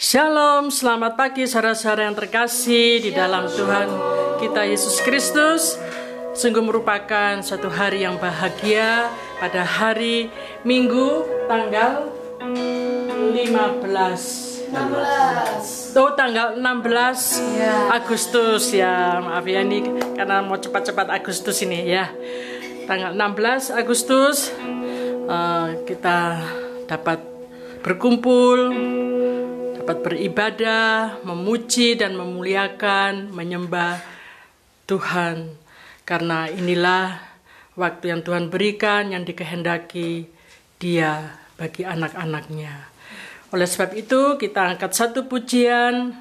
Shalom, selamat pagi saudara-saudara yang terkasih di dalam Tuhan kita Yesus Kristus. Sungguh merupakan suatu hari yang bahagia pada hari Minggu tanggal 15 16 Oh tanggal 16 Ya. Agustus ya maaf ya ini karena mau cepat-cepat Agustus ini ya tanggal 16 Agustus eh, kita dapat berkumpul dapat beribadah memuji dan memuliakan menyembah Tuhan karena inilah waktu yang Tuhan berikan yang dikehendaki Dia bagi anak-anaknya. Oleh sebab itu kita angkat satu pujian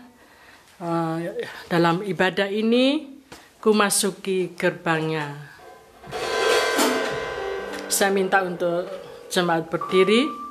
eh, dalam ibadah ini ku masuki gerbangnya. Saya minta untuk jemaat berdiri.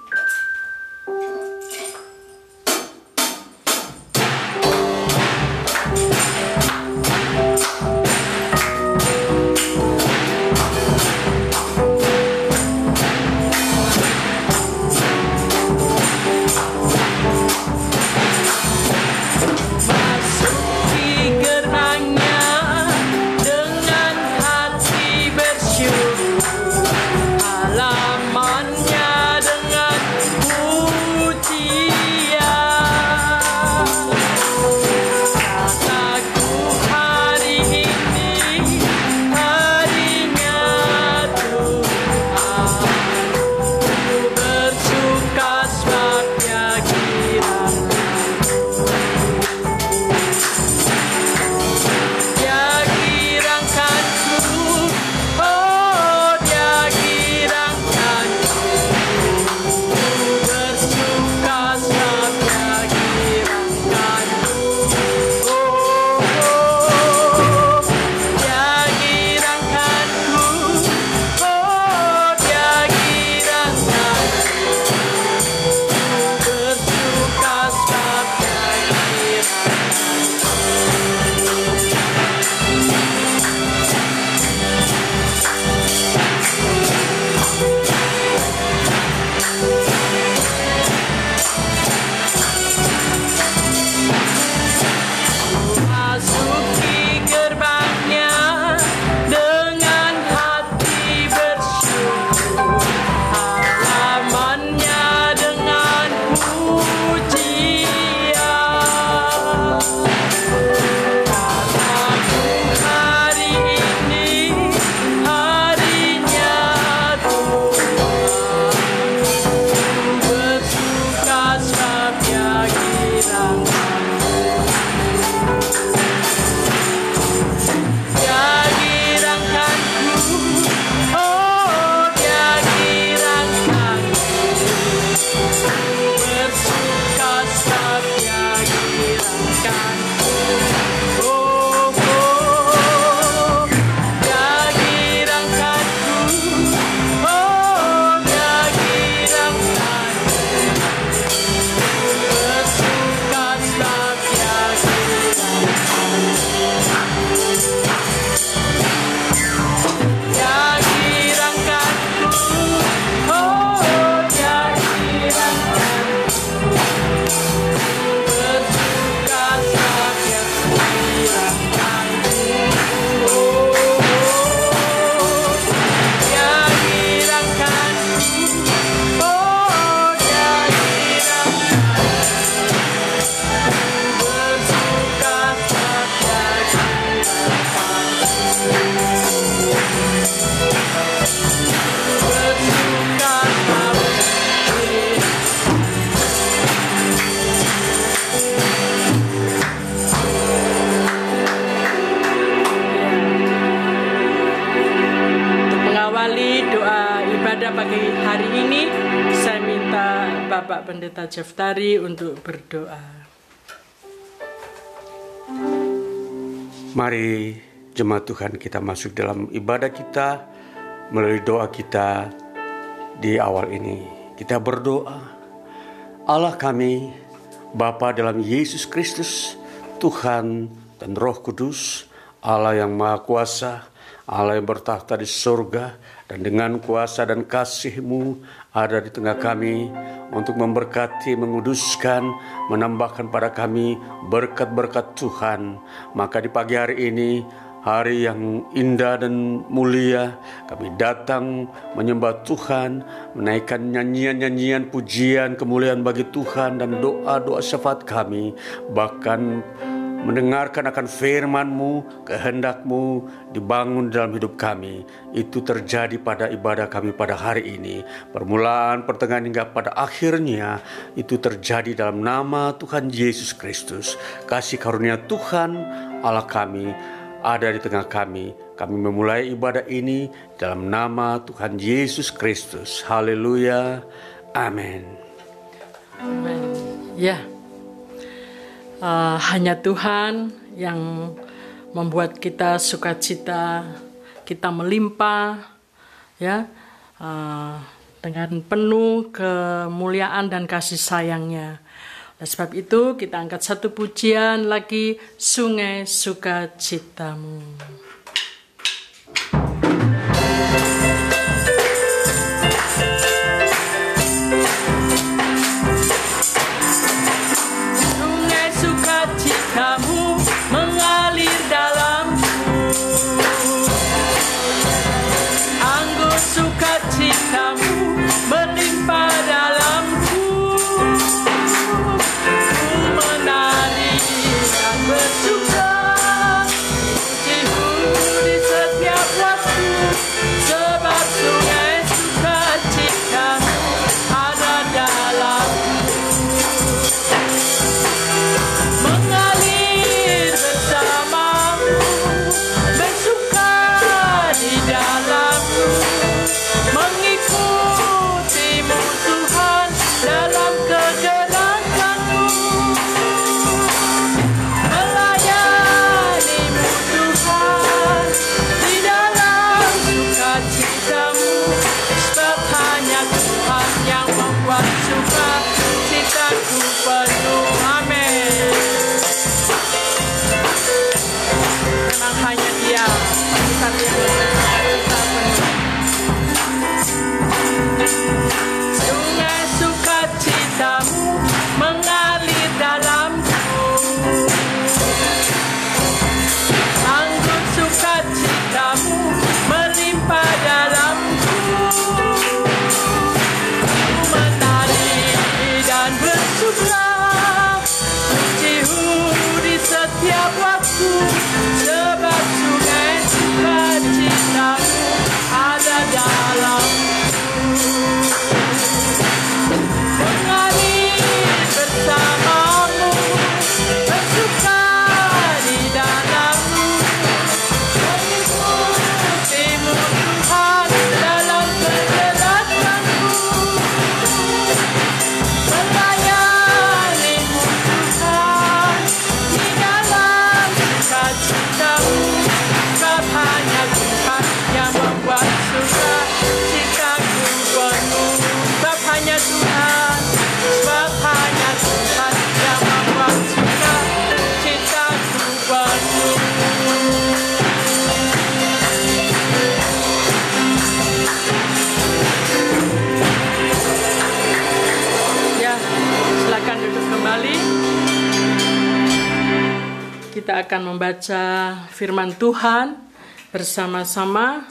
Jeftari untuk berdoa. Mari jemaat Tuhan kita masuk dalam ibadah kita melalui doa kita di awal ini. Kita berdoa. Allah kami, Bapa dalam Yesus Kristus, Tuhan dan Roh Kudus, Allah yang Maha Kuasa, Allah yang bertahta di surga dan dengan kuasa dan kasih-Mu ada di tengah kami untuk memberkati, menguduskan, menambahkan pada kami berkat-berkat Tuhan. Maka di pagi hari ini hari yang indah dan mulia kami datang menyembah Tuhan menaikkan nyanyian-nyanyian pujian kemuliaan bagi Tuhan dan doa-doa syafaat kami bahkan mendengarkan akan firman-Mu, kehendak-Mu dibangun dalam hidup kami. Itu terjadi pada ibadah kami pada hari ini. Permulaan, pertengahan hingga pada akhirnya itu terjadi dalam nama Tuhan Yesus Kristus. Kasih karunia Tuhan Allah kami ada di tengah kami. Kami memulai ibadah ini dalam nama Tuhan Yesus Kristus. Haleluya. Amin. Amin. Ya uh, hanya Tuhan yang membuat kita sukacita, kita melimpah, ya uh, dengan penuh kemuliaan dan kasih sayangnya. Oleh sebab itu kita angkat satu pujian lagi Sungai Sukacitamu. Kita akan membaca firman Tuhan bersama-sama.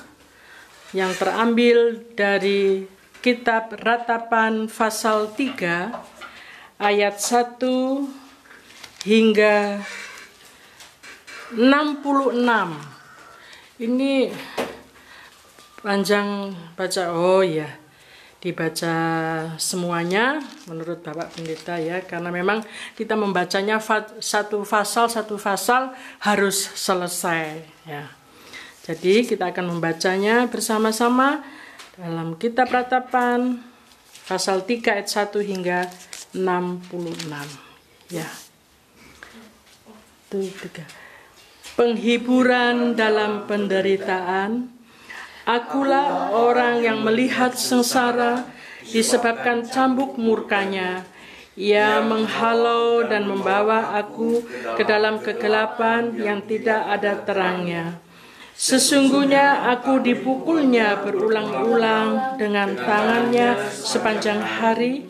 Yang terambil dari kitab Ratapan pasal 3 ayat 1 hingga 66. Ini panjang baca. Oh ya dibaca semuanya menurut Bapak Pendeta ya karena memang kita membacanya satu pasal satu pasal harus selesai ya. Jadi kita akan membacanya bersama-sama dalam kitab ratapan pasal 3 ayat 1 hingga 66 ya. Tuh, tiga. Penghiburan dalam penderitaan Akulah orang yang melihat sengsara disebabkan cambuk murkanya. Ia menghalau dan membawa aku ke dalam kegelapan yang tidak ada terangnya. Sesungguhnya aku dipukulnya berulang-ulang dengan tangannya sepanjang hari.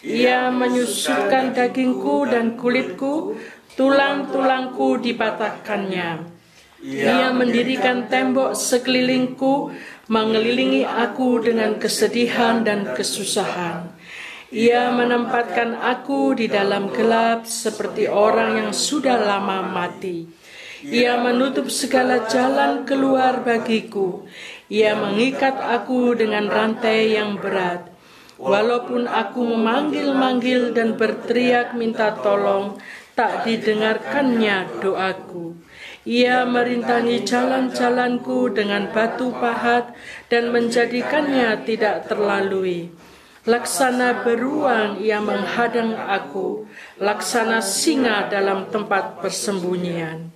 Ia menyusutkan dagingku dan kulitku, tulang-tulangku dipatahkannya. Ia mendirikan tembok sekelilingku, mengelilingi aku dengan kesedihan dan kesusahan. Ia menempatkan aku di dalam gelap seperti orang yang sudah lama mati. Ia menutup segala jalan keluar bagiku. Ia mengikat aku dengan rantai yang berat. Walaupun aku memanggil-manggil dan berteriak minta tolong, tak didengarkannya doaku. Ia merintangi jalan-jalanku dengan batu pahat dan menjadikannya tidak terlalui. Laksana beruang ia menghadang aku, laksana singa dalam tempat persembunyian.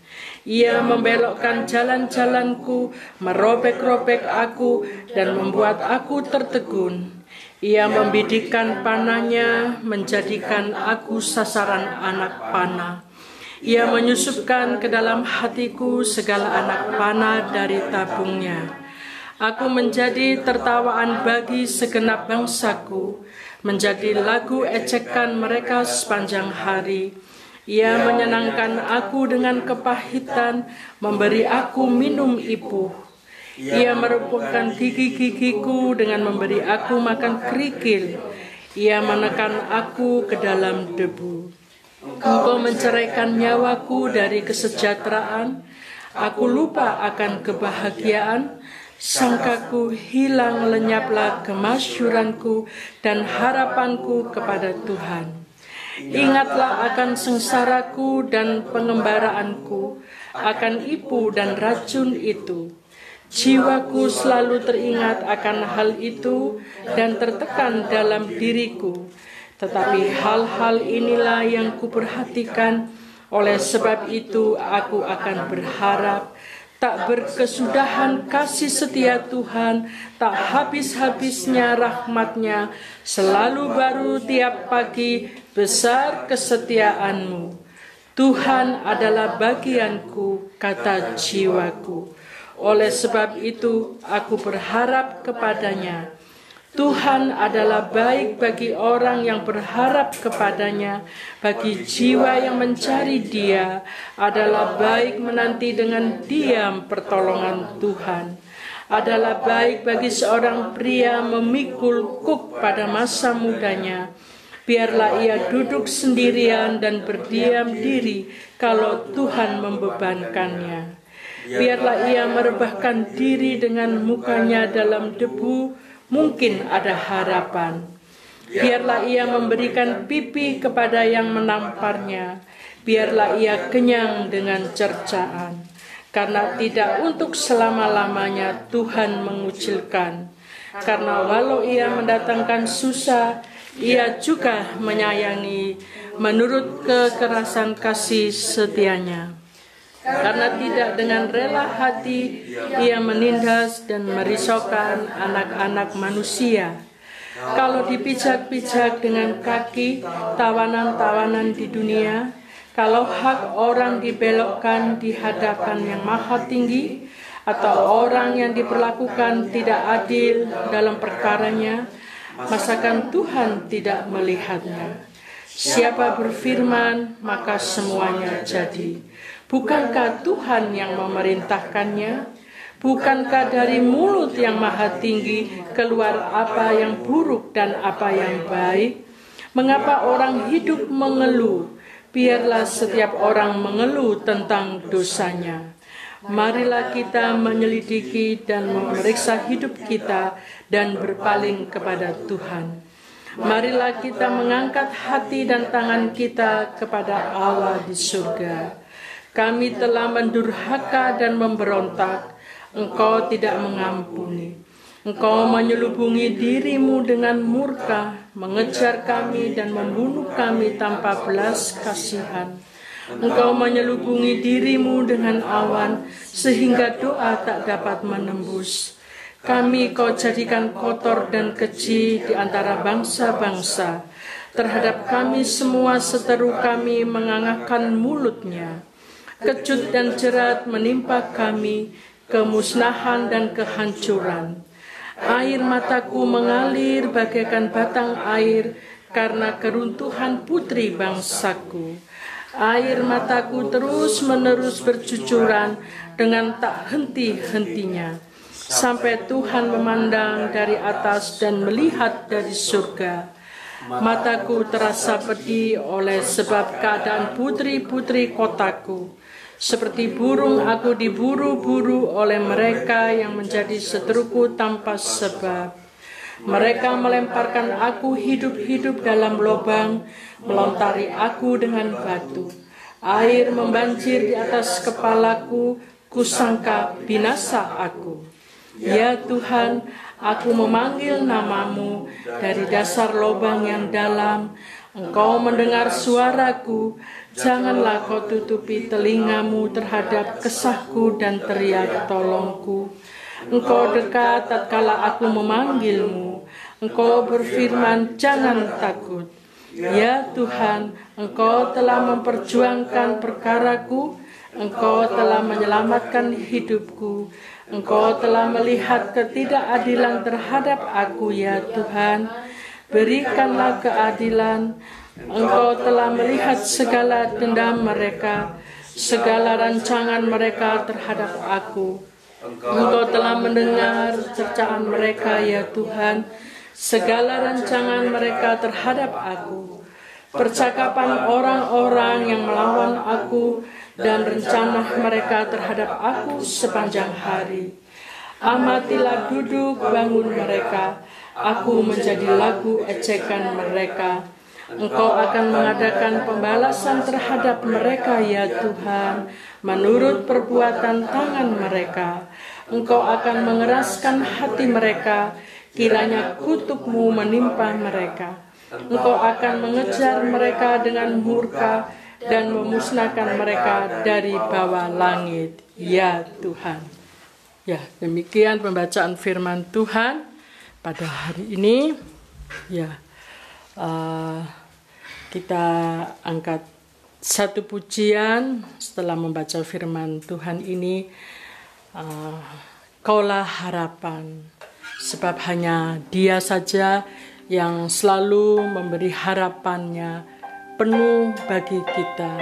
Ia membelokkan jalan-jalanku, merobek-robek aku, dan membuat aku tertegun. Ia membidikkan panahnya, menjadikan aku sasaran anak panah. Ia menyusupkan ke dalam hatiku segala anak panah dari tabungnya. Aku menjadi tertawaan bagi segenap bangsaku, menjadi lagu ejekan mereka sepanjang hari ia menyenangkan aku dengan kepahitan, memberi aku minum ipuh. Ia merupakan gigi-gigiku dengan memberi aku makan kerikil. Ia menekan aku ke dalam debu. Engkau menceraikan nyawaku dari kesejahteraan. Aku lupa akan kebahagiaan. Sangkaku hilang lenyaplah kemasyuranku dan harapanku kepada Tuhan. Ingatlah akan sengsaraku dan pengembaraanku, akan ipu dan racun itu. Jiwaku selalu teringat akan hal itu dan tertekan dalam diriku. Tetapi hal-hal inilah yang kuperhatikan, oleh sebab itu aku akan berharap tak berkesudahan kasih setia Tuhan, tak habis-habisnya rahmatnya, selalu baru tiap pagi besar kesetiaanmu. Tuhan adalah bagianku, kata jiwaku. Oleh sebab itu, aku berharap kepadanya. Tuhan adalah baik bagi orang yang berharap kepadanya, bagi jiwa yang mencari Dia, adalah baik menanti dengan diam pertolongan Tuhan. Adalah baik bagi seorang pria memikul kuk pada masa mudanya. Biarlah ia duduk sendirian dan berdiam diri kalau Tuhan membebankannya. Biarlah ia merebahkan diri dengan mukanya dalam debu mungkin ada harapan. Biarlah ia memberikan pipi kepada yang menamparnya. Biarlah ia kenyang dengan cercaan. Karena tidak untuk selama-lamanya Tuhan mengucilkan. Karena walau ia mendatangkan susah, ia juga menyayangi menurut kekerasan kasih setianya karena tidak dengan rela hati ia menindas dan merisaukan anak-anak manusia. Kalau dipijak-pijak dengan kaki tawanan-tawanan di dunia, kalau hak orang dibelokkan di hadapan yang maha tinggi, atau orang yang diperlakukan tidak adil dalam perkaranya, masakan Tuhan tidak melihatnya. Siapa berfirman, maka semuanya jadi. Bukankah Tuhan yang memerintahkannya? Bukankah dari mulut yang maha tinggi keluar apa yang buruk dan apa yang baik? Mengapa orang hidup mengeluh? Biarlah setiap orang mengeluh tentang dosanya. Marilah kita menyelidiki dan memeriksa hidup kita dan berpaling kepada Tuhan. Marilah kita mengangkat hati dan tangan kita kepada Allah di surga kami telah mendurhaka dan memberontak, engkau tidak mengampuni. Engkau menyelubungi dirimu dengan murka, mengejar kami dan membunuh kami tanpa belas kasihan. Engkau menyelubungi dirimu dengan awan, sehingga doa tak dapat menembus. Kami kau jadikan kotor dan keji di antara bangsa-bangsa. Terhadap kami semua seteru kami mengangahkan mulutnya. Kecut dan jerat menimpa kami, kemusnahan dan kehancuran. Air mataku mengalir bagaikan batang air karena keruntuhan putri bangsaku. Air mataku terus menerus bercucuran dengan tak henti-hentinya. Sampai Tuhan memandang dari atas dan melihat dari surga. Mataku terasa pedih oleh sebab keadaan putri-putri kotaku. Seperti burung aku diburu-buru oleh mereka yang menjadi seteruku tanpa sebab. Mereka melemparkan aku hidup-hidup dalam lubang, melontari aku dengan batu. Air membanjir di atas kepalaku, kusangka binasa aku. Ya Tuhan, aku memanggil namamu dari dasar lubang yang dalam. Engkau mendengar suaraku, Janganlah kau tutupi telingamu terhadap kesahku dan teriak tolongku. Engkau dekat tatkala aku memanggilmu. Engkau berfirman, jangan takut. Ya Tuhan, Engkau telah memperjuangkan perkaraku. Engkau telah menyelamatkan hidupku. Engkau telah melihat ketidakadilan terhadap aku, ya Tuhan. Berikanlah keadilan Engkau telah melihat segala dendam mereka, segala rancangan mereka terhadap aku. Engkau telah mendengar cercaan mereka, ya Tuhan, segala rancangan mereka terhadap aku. Percakapan orang-orang yang melawan aku dan rencana mereka terhadap aku sepanjang hari. Amatilah duduk bangun mereka, aku menjadi lagu ejekan mereka Engkau akan mengadakan pembalasan terhadap mereka ya Tuhan, menurut perbuatan tangan mereka. Engkau akan mengeraskan hati mereka, kiranya kutukmu menimpa mereka. Engkau akan mengejar mereka dengan murka dan memusnahkan mereka dari bawah langit. Ya Tuhan. Ya, demikian pembacaan firman Tuhan pada hari ini. Ya, uh, kita angkat satu pujian setelah membaca firman Tuhan ini. Uh, Kaulah harapan, sebab hanya Dia saja yang selalu memberi harapannya penuh bagi kita.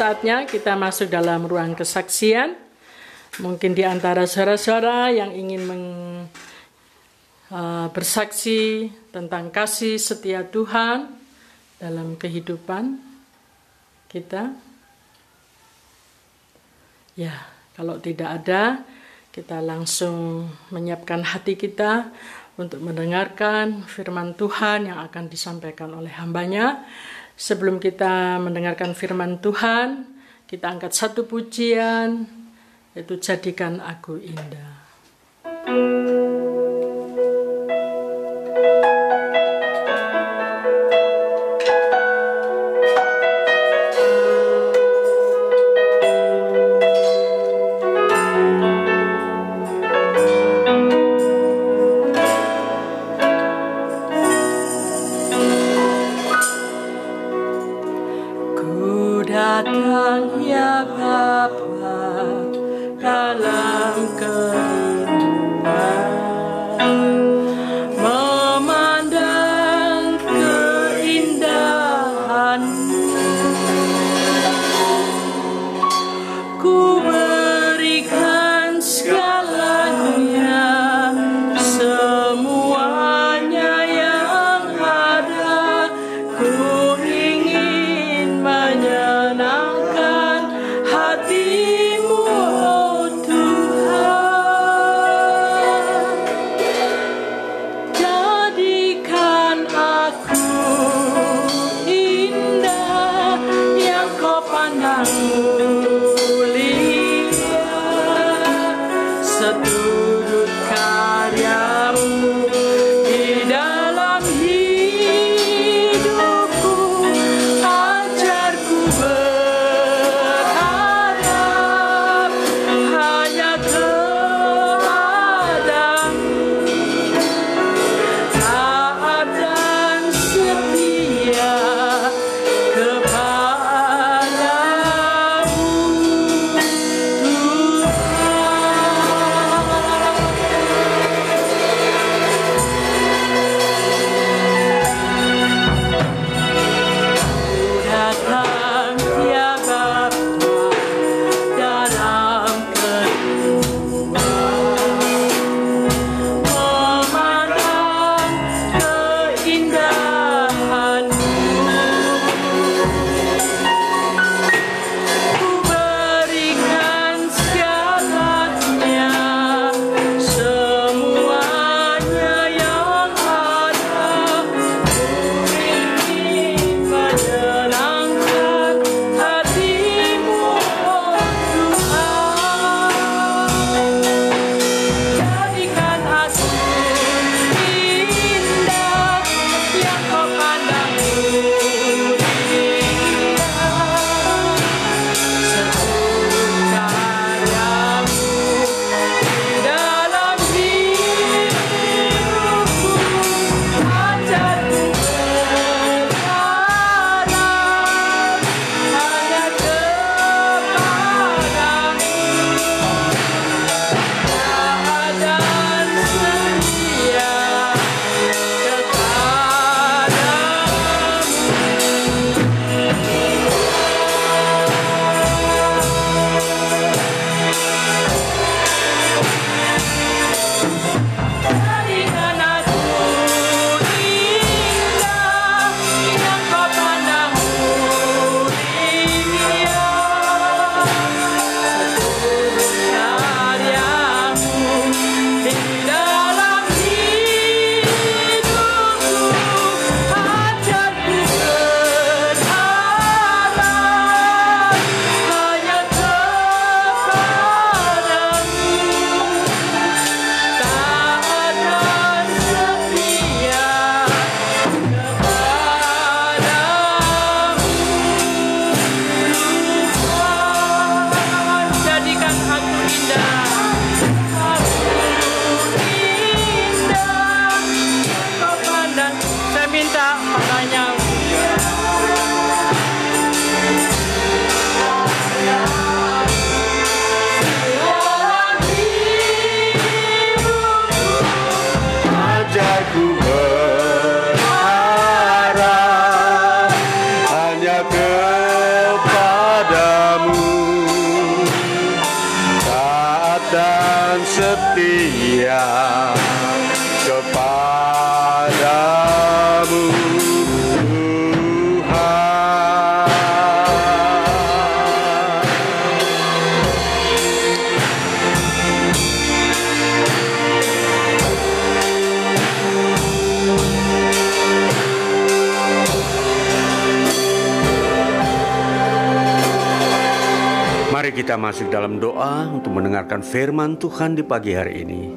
Saatnya kita masuk dalam ruang kesaksian. Mungkin di antara saudara-saudara yang ingin meng, uh, bersaksi tentang kasih setia Tuhan dalam kehidupan kita. Ya, kalau tidak ada, kita langsung menyiapkan hati kita untuk mendengarkan firman Tuhan yang akan disampaikan oleh hambanya. Sebelum kita mendengarkan firman Tuhan, kita angkat satu pujian, yaitu jadikan aku indah. Masuk dalam doa untuk mendengarkan firman Tuhan di pagi hari ini.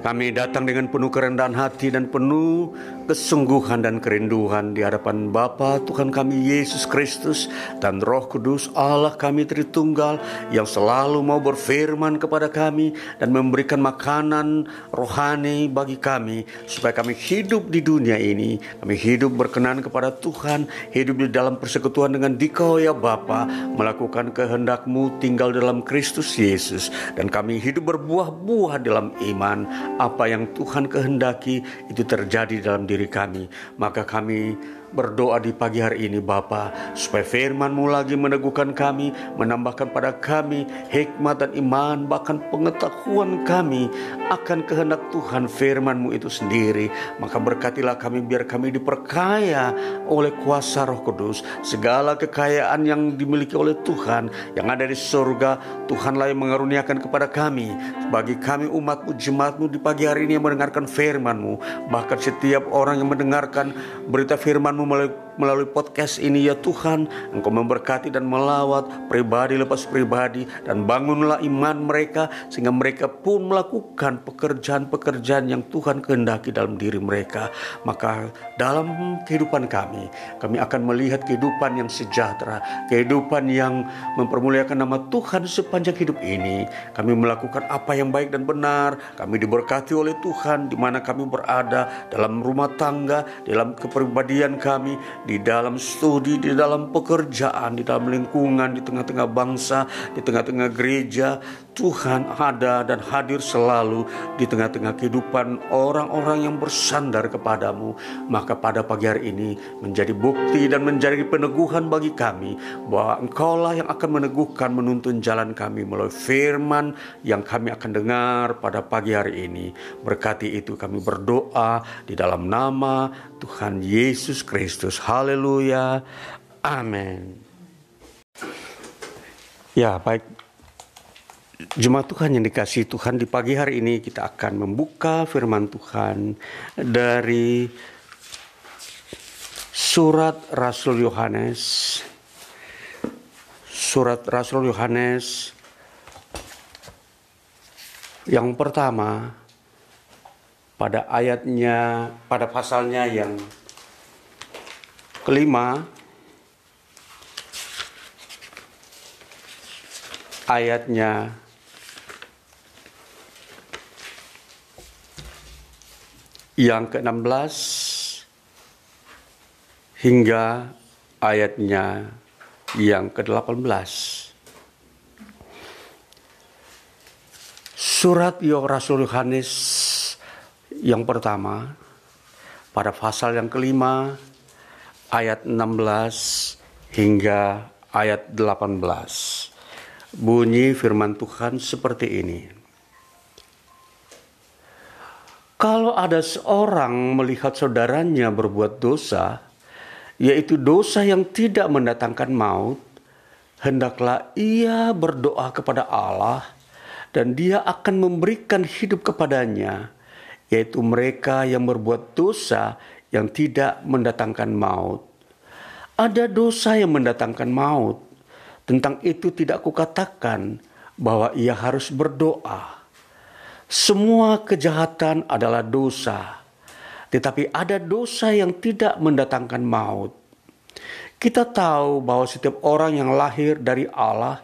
Kami datang dengan penuh kerendahan hati dan penuh kesungguhan dan kerinduan di hadapan Bapa Tuhan kami Yesus Kristus dan Roh Kudus Allah kami Tritunggal yang selalu mau berfirman kepada kami dan memberikan makanan rohani bagi kami supaya kami hidup di dunia ini. Kami hidup berkenan kepada Tuhan hidup di dalam persekutuan dengan Dikau ya Bapa melakukan kehendakmu tinggal dalam Kristus Yesus. Dan kami hidup berbuah-buah dalam iman apa yang Tuhan kehendaki itu terjadi dalam diri kami. Maka kami berdoa di pagi hari ini Bapa supaya firman-Mu lagi meneguhkan kami, menambahkan pada kami hikmat dan iman bahkan pengetahuan kami akan kehendak Tuhan firman-Mu itu sendiri. Maka berkatilah kami biar kami diperkaya oleh kuasa Roh Kudus. Segala kekayaan yang dimiliki oleh Tuhan yang ada di surga, Tuhanlah yang mengaruniakan kepada kami. Bagi kami umat-Mu, jemaat-Mu di pagi hari ini yang mendengarkan firman-Mu. Bahkan setiap orang yang mendengarkan berita firman melalui, melalui podcast ini ya Tuhan. Engkau memberkati dan melawat pribadi lepas pribadi dan bangunlah iman mereka sehingga mereka pun melakukan pekerjaan-pekerjaan yang Tuhan kehendaki dalam diri mereka. Maka dalam kehidupan kami kami akan melihat kehidupan yang sejahtera kehidupan yang mempermuliakan nama Tuhan sepanjang hidup ini. Kami melakukan apa yang baik dan benar. Kami diberkati oleh Tuhan di mana kami berada dalam rumah tangga dalam kepribadian kami kami, di dalam studi, di dalam pekerjaan, di dalam lingkungan, di tengah-tengah bangsa, di tengah-tengah gereja. Tuhan ada dan hadir selalu di tengah-tengah kehidupan orang-orang yang bersandar kepadamu. Maka pada pagi hari ini menjadi bukti dan menjadi peneguhan bagi kami bahwa engkaulah yang akan meneguhkan menuntun jalan kami melalui firman yang kami akan dengar pada pagi hari ini. Berkati itu kami berdoa di dalam nama Tuhan Yesus Kristus. Haleluya. Amin. Ya, baik. Jemaat Tuhan yang dikasih Tuhan di pagi hari ini kita akan membuka firman Tuhan dari surat Rasul Yohanes. Surat Rasul Yohanes yang pertama pada ayatnya, pada pasalnya yang kelima, ayatnya yang ke-16 hingga ayatnya yang ke-18. Surat Rasul Yohanes yang pertama pada pasal yang kelima ayat 16 hingga ayat 18. Bunyi firman Tuhan seperti ini. Kalau ada seorang melihat saudaranya berbuat dosa, yaitu dosa yang tidak mendatangkan maut, hendaklah ia berdoa kepada Allah dan dia akan memberikan hidup kepadanya yaitu mereka yang berbuat dosa yang tidak mendatangkan maut. Ada dosa yang mendatangkan maut. Tentang itu tidak kukatakan bahwa ia harus berdoa. Semua kejahatan adalah dosa, tetapi ada dosa yang tidak mendatangkan maut. Kita tahu bahwa setiap orang yang lahir dari Allah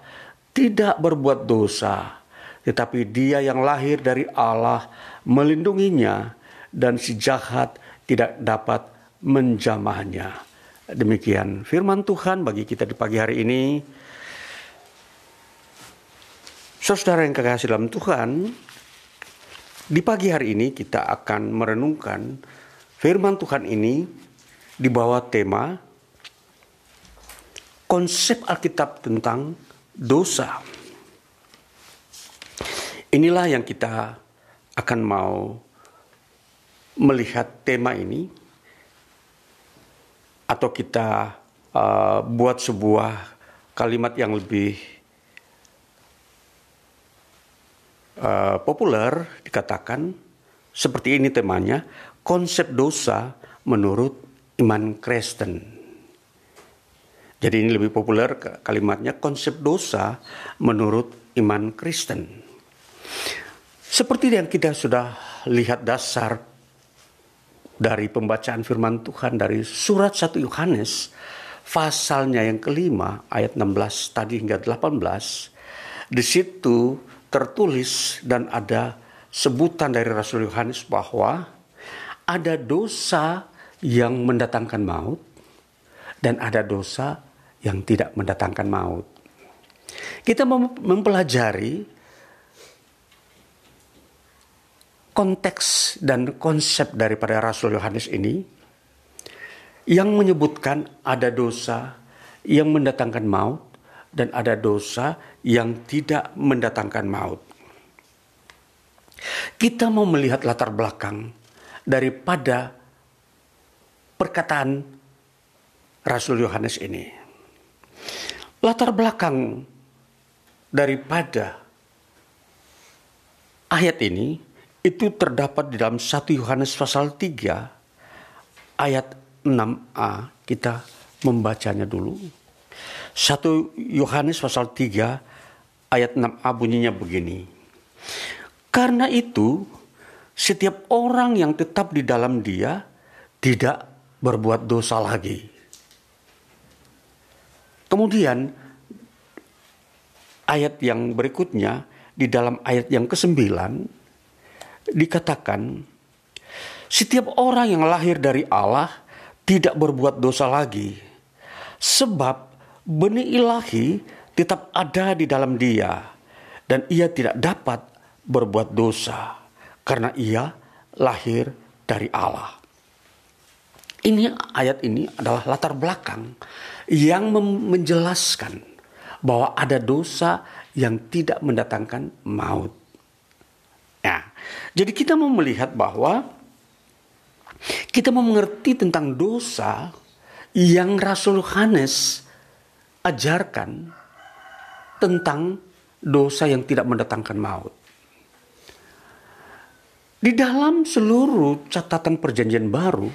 tidak berbuat dosa, tetapi dia yang lahir dari Allah melindunginya dan si jahat tidak dapat menjamahnya. Demikian firman Tuhan bagi kita di pagi hari ini. Saudara yang kekasih dalam Tuhan, di pagi hari ini kita akan merenungkan firman Tuhan ini di bawah tema konsep Alkitab tentang dosa. Inilah yang kita akan mau melihat tema ini atau kita uh, buat sebuah kalimat yang lebih uh, populer dikatakan seperti ini temanya konsep dosa menurut iman Kristen. Jadi ini lebih populer kalimatnya konsep dosa menurut iman Kristen. Seperti yang kita sudah lihat dasar dari pembacaan firman Tuhan dari surat 1 Yohanes pasalnya yang kelima ayat 16 tadi hingga 18 di situ tertulis dan ada sebutan dari Rasul Yohanes bahwa ada dosa yang mendatangkan maut dan ada dosa yang tidak mendatangkan maut. Kita mempelajari konteks dan konsep daripada Rasul Yohanes ini yang menyebutkan ada dosa yang mendatangkan maut dan ada dosa yang tidak mendatangkan maut. Kita mau melihat latar belakang daripada perkataan Rasul Yohanes ini. Latar belakang daripada ayat ini itu terdapat di dalam 1 Yohanes pasal 3 ayat 6a. Kita membacanya dulu. 1 Yohanes pasal 3 ayat 6a bunyinya begini. Karena itu setiap orang yang tetap di dalam dia tidak berbuat dosa lagi. Kemudian ayat yang berikutnya di dalam ayat yang ke-9 dikatakan setiap orang yang lahir dari Allah tidak berbuat dosa lagi sebab benih ilahi tetap ada di dalam dia dan ia tidak dapat berbuat dosa karena ia lahir dari Allah. Ini ayat ini adalah latar belakang yang menjelaskan bahwa ada dosa yang tidak mendatangkan maut. Nah, jadi kita mau melihat bahwa kita mau mengerti tentang dosa yang Rasul Yohanes ajarkan tentang dosa yang tidak mendatangkan maut. Di dalam seluruh catatan perjanjian baru,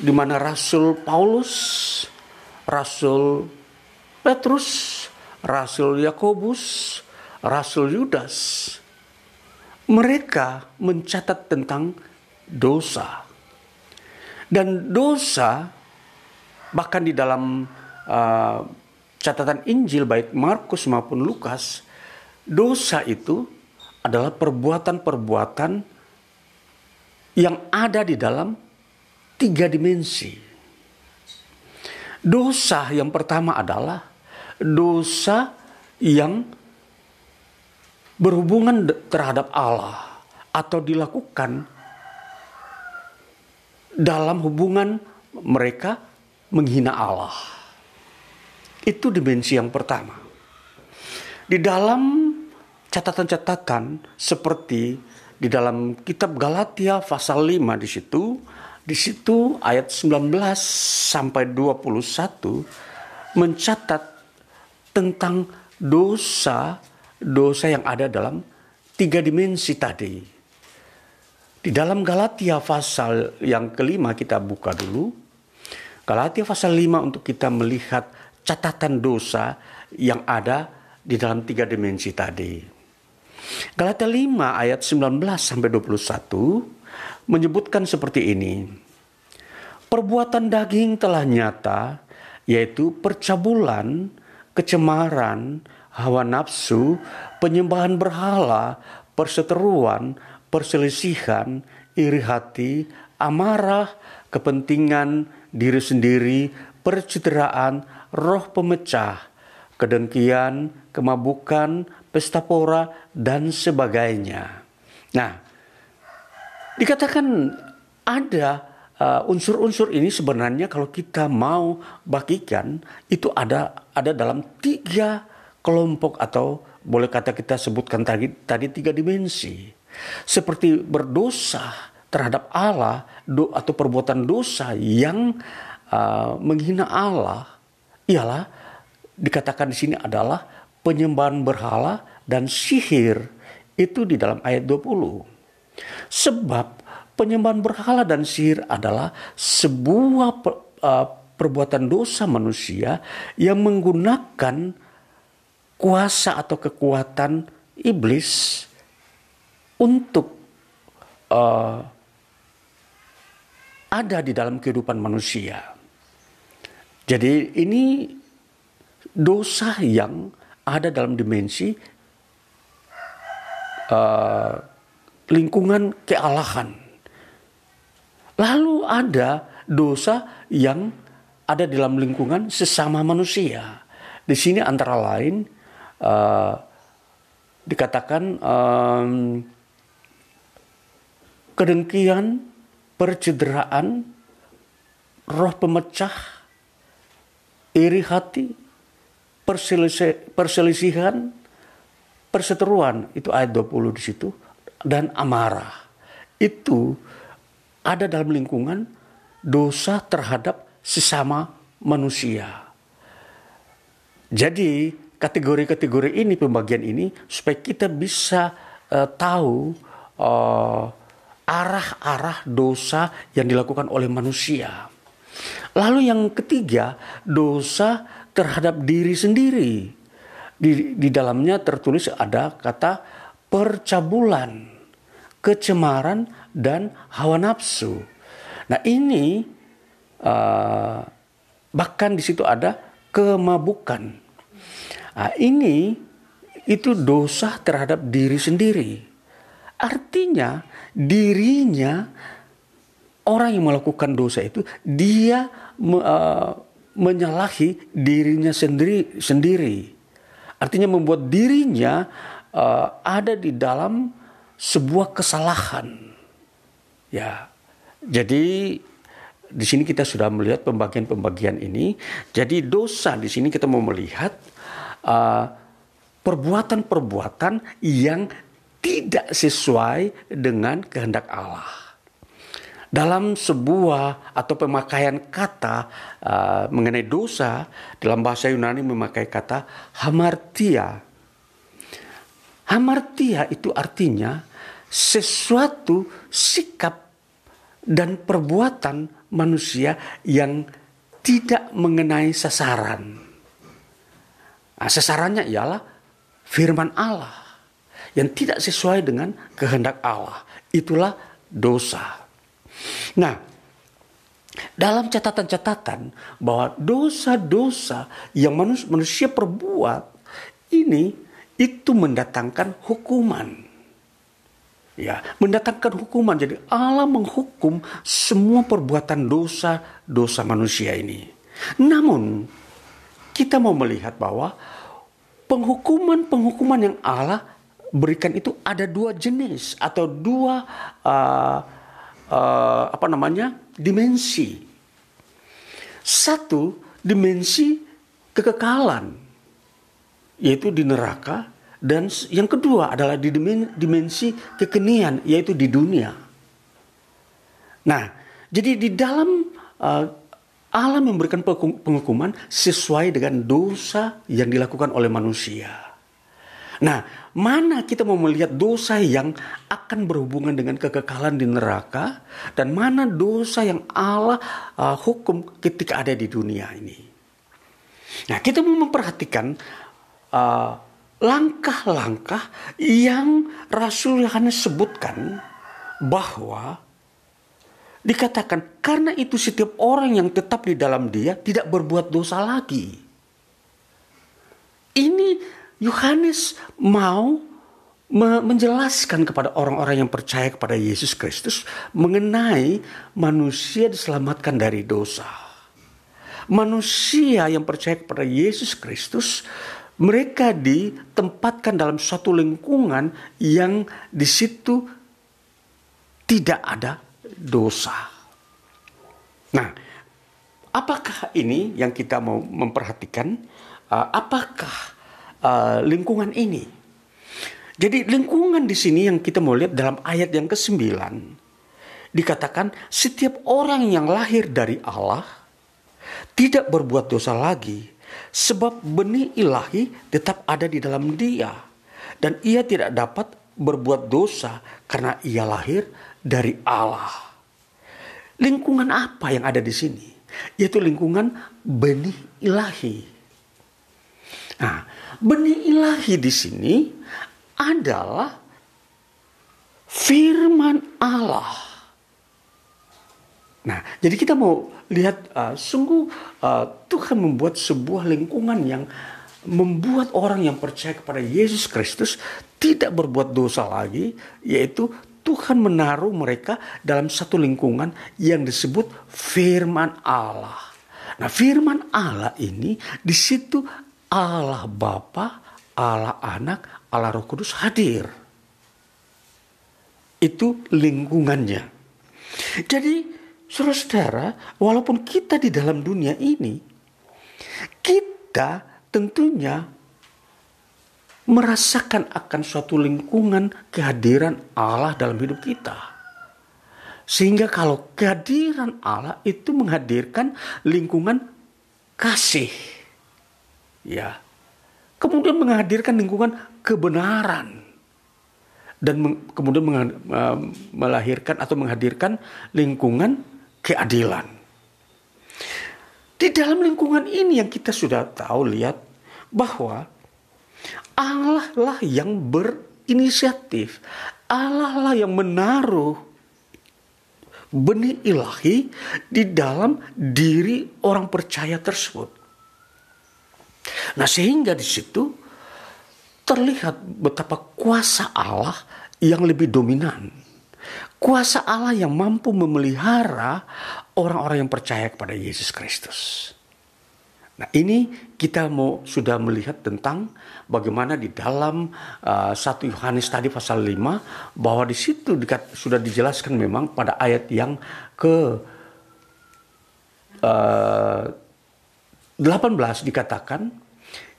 di mana Rasul Paulus, Rasul Petrus, Rasul Yakobus, Rasul Yudas, mereka mencatat tentang dosa. Dan dosa bahkan di dalam uh, catatan Injil baik Markus maupun Lukas, dosa itu adalah perbuatan-perbuatan yang ada di dalam tiga dimensi. Dosa yang pertama adalah dosa yang berhubungan terhadap Allah atau dilakukan dalam hubungan mereka menghina Allah. Itu dimensi yang pertama. Di dalam catatan-catatan seperti di dalam kitab Galatia pasal 5 di situ di situ ayat 19 sampai 21 mencatat tentang dosa dosa yang ada dalam tiga dimensi tadi. Di dalam Galatia pasal yang kelima kita buka dulu. Galatia pasal 5 untuk kita melihat catatan dosa yang ada di dalam tiga dimensi tadi. Galatia 5 ayat 19 sampai 21 menyebutkan seperti ini. Perbuatan daging telah nyata, yaitu percabulan, kecemaran, hawa nafsu, penyembahan berhala, perseteruan, perselisihan, iri hati, amarah, kepentingan diri sendiri, percitraan, roh pemecah, kedengkian, kemabukan, pesta pora, dan sebagainya. Nah, Dikatakan ada uh, unsur-unsur uh, ini sebenarnya kalau kita mau bagikan itu ada ada dalam tiga kelompok atau boleh kata kita sebutkan tadi tadi tiga dimensi seperti berdosa terhadap Allah do, atau perbuatan dosa yang uh, menghina Allah ialah dikatakan di sini adalah penyembahan berhala dan sihir itu di dalam ayat 20 Sebab penyembahan berhala dan sihir adalah sebuah uh, perbuatan dosa manusia yang menggunakan kuasa atau kekuatan iblis untuk uh, ada di dalam kehidupan manusia. Jadi ini dosa yang ada dalam dimensi uh, lingkungan kealahan. Lalu ada dosa yang ada dalam lingkungan sesama manusia. Di sini antara lain uh, dikatakan um, kedengkian, percederaan, roh pemecah, iri hati, perselisihan, perseteruan itu ayat 20 di situ dan amarah. Itu ada dalam lingkungan dosa terhadap sesama manusia. Jadi kategori-kategori ini pembagian ini supaya kita bisa uh, tahu uh, arah-arah dosa yang dilakukan oleh manusia. Lalu yang ketiga, dosa terhadap diri sendiri. Di, di dalamnya tertulis ada kata percabulan, kecemaran, dan hawa nafsu. Nah ini uh, bahkan di situ ada kemabukan. Nah, ini itu dosa terhadap diri sendiri. Artinya dirinya orang yang melakukan dosa itu dia uh, menyalahi dirinya sendiri sendiri. Artinya membuat dirinya uh, ada di dalam sebuah kesalahan. Ya. Jadi di sini kita sudah melihat pembagian-pembagian ini. Jadi dosa di sini kita mau melihat uh, perbuatan-perbuatan yang tidak sesuai dengan kehendak Allah dalam sebuah atau pemakaian kata uh, mengenai dosa dalam bahasa Yunani memakai kata hamartia. Hamartia itu artinya sesuatu sikap dan perbuatan manusia yang tidak mengenai sasaran. Nah, sasarannya ialah firman Allah yang tidak sesuai dengan kehendak Allah. Itulah dosa. Nah, dalam catatan-catatan bahwa dosa-dosa yang manusia, perbuat ini itu mendatangkan hukuman. Ya, mendatangkan hukuman. Jadi Allah menghukum semua perbuatan dosa-dosa manusia ini. Namun kita mau melihat bahwa penghukuman-penghukuman yang Allah berikan itu ada dua jenis atau dua uh, uh, apa namanya dimensi. Satu dimensi kekekalan, yaitu di neraka, dan yang kedua adalah di dimensi kekenian, yaitu di dunia. Nah, jadi di dalam uh, Allah memberikan penghukuman sesuai dengan dosa yang dilakukan oleh manusia. Nah, mana kita mau melihat dosa yang akan berhubungan dengan kekekalan di neraka dan mana dosa yang Allah uh, hukum ketika ada di dunia ini. Nah, kita mau memperhatikan uh, langkah-langkah yang Rasul Yohanes sebutkan bahwa dikatakan karena itu setiap orang yang tetap di dalam dia tidak berbuat dosa lagi. Ini Yohanes mau menjelaskan kepada orang-orang yang percaya kepada Yesus Kristus mengenai manusia diselamatkan dari dosa. Manusia yang percaya kepada Yesus Kristus, mereka ditempatkan dalam suatu lingkungan yang di situ tidak ada dosa. Nah, apakah ini yang kita mau memperhatikan? Uh, apakah uh, lingkungan ini. Jadi lingkungan di sini yang kita mau lihat dalam ayat yang ke-9 dikatakan setiap orang yang lahir dari Allah tidak berbuat dosa lagi sebab benih ilahi tetap ada di dalam dia dan ia tidak dapat berbuat dosa karena ia lahir dari Allah. Lingkungan apa yang ada di sini? yaitu lingkungan benih ilahi. Nah, benih ilahi di sini adalah firman Allah. Nah, jadi kita mau lihat uh, sungguh uh, Tuhan membuat sebuah lingkungan yang membuat orang yang percaya kepada Yesus Kristus tidak berbuat dosa lagi, yaitu Tuhan menaruh mereka dalam satu lingkungan yang disebut firman Allah. Nah, firman Allah ini di situ Allah Bapa, Allah Anak, Allah Roh Kudus hadir. Itu lingkungannya. Jadi, saudara-saudara, walaupun kita di dalam dunia ini, kita tentunya merasakan akan suatu lingkungan kehadiran Allah dalam hidup kita. Sehingga kalau kehadiran Allah itu menghadirkan lingkungan kasih. Ya. Kemudian menghadirkan lingkungan kebenaran. Dan kemudian melahirkan atau menghadirkan lingkungan keadilan. Di dalam lingkungan ini yang kita sudah tahu lihat bahwa Allah lah yang berinisiatif. Allah lah yang menaruh benih ilahi di dalam diri orang percaya tersebut. Nah, sehingga di situ terlihat betapa kuasa Allah yang lebih dominan. Kuasa Allah yang mampu memelihara orang-orang yang percaya kepada Yesus Kristus. Nah, ini kita mau sudah melihat tentang bagaimana di dalam uh, 1 Yohanes tadi pasal 5 bahwa di situ dikat, sudah dijelaskan memang pada ayat yang ke uh, 18 dikatakan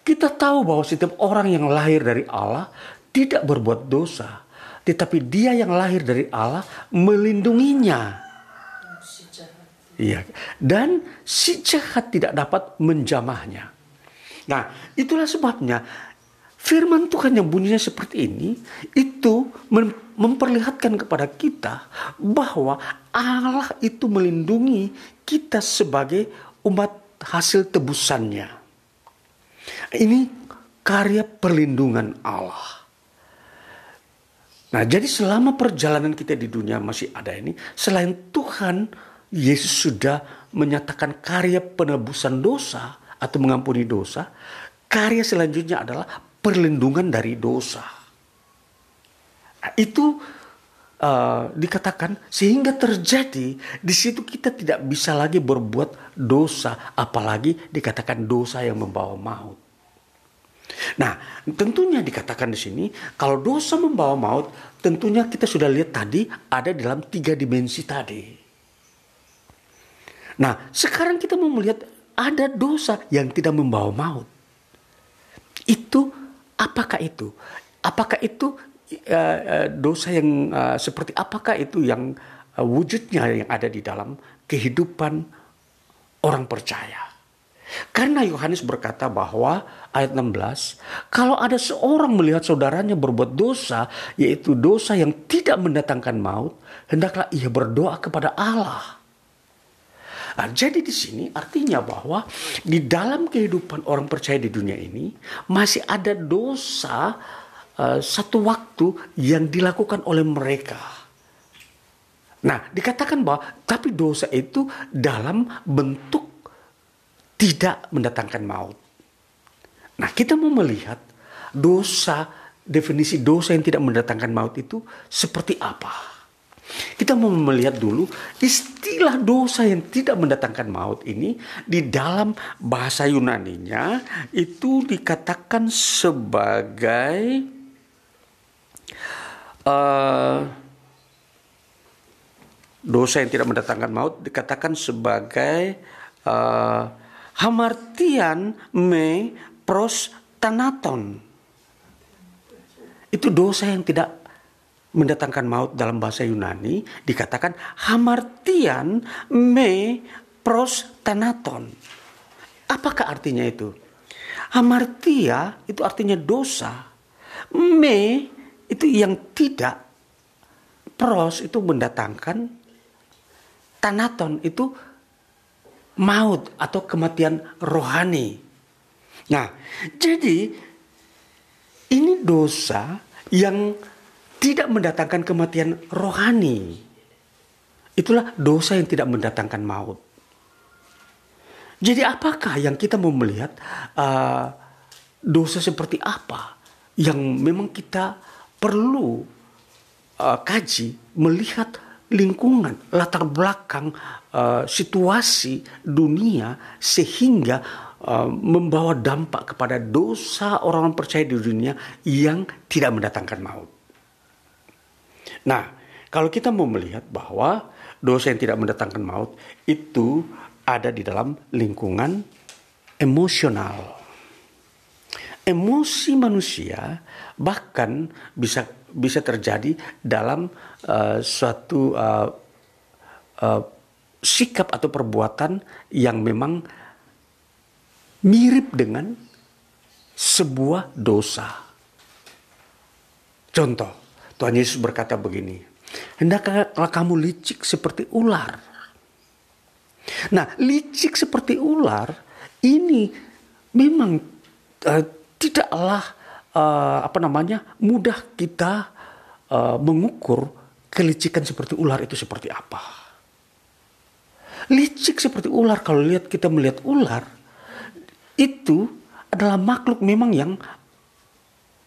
kita tahu bahwa setiap orang yang lahir dari Allah tidak berbuat dosa, tetapi dia yang lahir dari Allah melindunginya Iya. Dan si jahat tidak dapat menjamahnya. Nah, itulah sebabnya firman Tuhan yang bunyinya seperti ini itu memperlihatkan kepada kita bahwa Allah itu melindungi kita sebagai umat hasil tebusannya. Ini karya perlindungan Allah. Nah, jadi selama perjalanan kita di dunia masih ada ini, selain Tuhan Yesus sudah menyatakan karya penebusan dosa atau mengampuni dosa, karya selanjutnya adalah perlindungan dari dosa. Nah, itu uh, dikatakan sehingga terjadi di situ kita tidak bisa lagi berbuat dosa, apalagi dikatakan dosa yang membawa maut. Nah, tentunya dikatakan di sini kalau dosa membawa maut, tentunya kita sudah lihat tadi ada dalam tiga dimensi tadi. Nah, sekarang kita mau melihat ada dosa yang tidak membawa maut. Itu apakah itu? Apakah itu dosa yang uh, seperti apakah itu yang wujudnya yang ada di dalam kehidupan orang percaya? Karena Yohanes berkata bahwa ayat 16, kalau ada seorang melihat saudaranya berbuat dosa, yaitu dosa yang tidak mendatangkan maut, hendaklah ia berdoa kepada Allah Nah, jadi di sini artinya bahwa di dalam kehidupan orang percaya di dunia ini masih ada dosa uh, satu waktu yang dilakukan oleh mereka. Nah, dikatakan bahwa tapi dosa itu dalam bentuk tidak mendatangkan maut. Nah, kita mau melihat dosa, definisi dosa yang tidak mendatangkan maut itu seperti apa. Kita mau melihat dulu istilah dosa yang tidak mendatangkan maut ini di dalam bahasa Yunaninya itu dikatakan sebagai uh, dosa yang tidak mendatangkan maut dikatakan sebagai uh, hamartian me pros tanaton. Itu dosa yang tidak mendatangkan maut dalam bahasa Yunani dikatakan hamartian me pros tanaton. Apakah artinya itu? Hamartia itu artinya dosa. Me itu yang tidak. Pros itu mendatangkan. Tanaton itu maut atau kematian rohani. Nah, jadi ini dosa yang tidak mendatangkan kematian rohani. Itulah dosa yang tidak mendatangkan maut. Jadi apakah yang kita mau melihat uh, dosa seperti apa yang memang kita perlu uh, kaji melihat lingkungan latar belakang uh, situasi dunia sehingga uh, membawa dampak kepada dosa orang-orang percaya di dunia yang tidak mendatangkan maut. Nah, kalau kita mau melihat bahwa dosa yang tidak mendatangkan maut itu ada di dalam lingkungan emosional. Emosi manusia bahkan bisa bisa terjadi dalam uh, suatu uh, uh, sikap atau perbuatan yang memang mirip dengan sebuah dosa. Contoh, Tuhan Yesus berkata begini, hendaklah kamu licik seperti ular Nah, licik seperti ular ini memang uh, tidaklah uh, apa namanya mudah kita uh, mengukur kelicikan seperti ular itu seperti apa. Licik seperti ular kalau lihat kita melihat ular itu adalah makhluk memang yang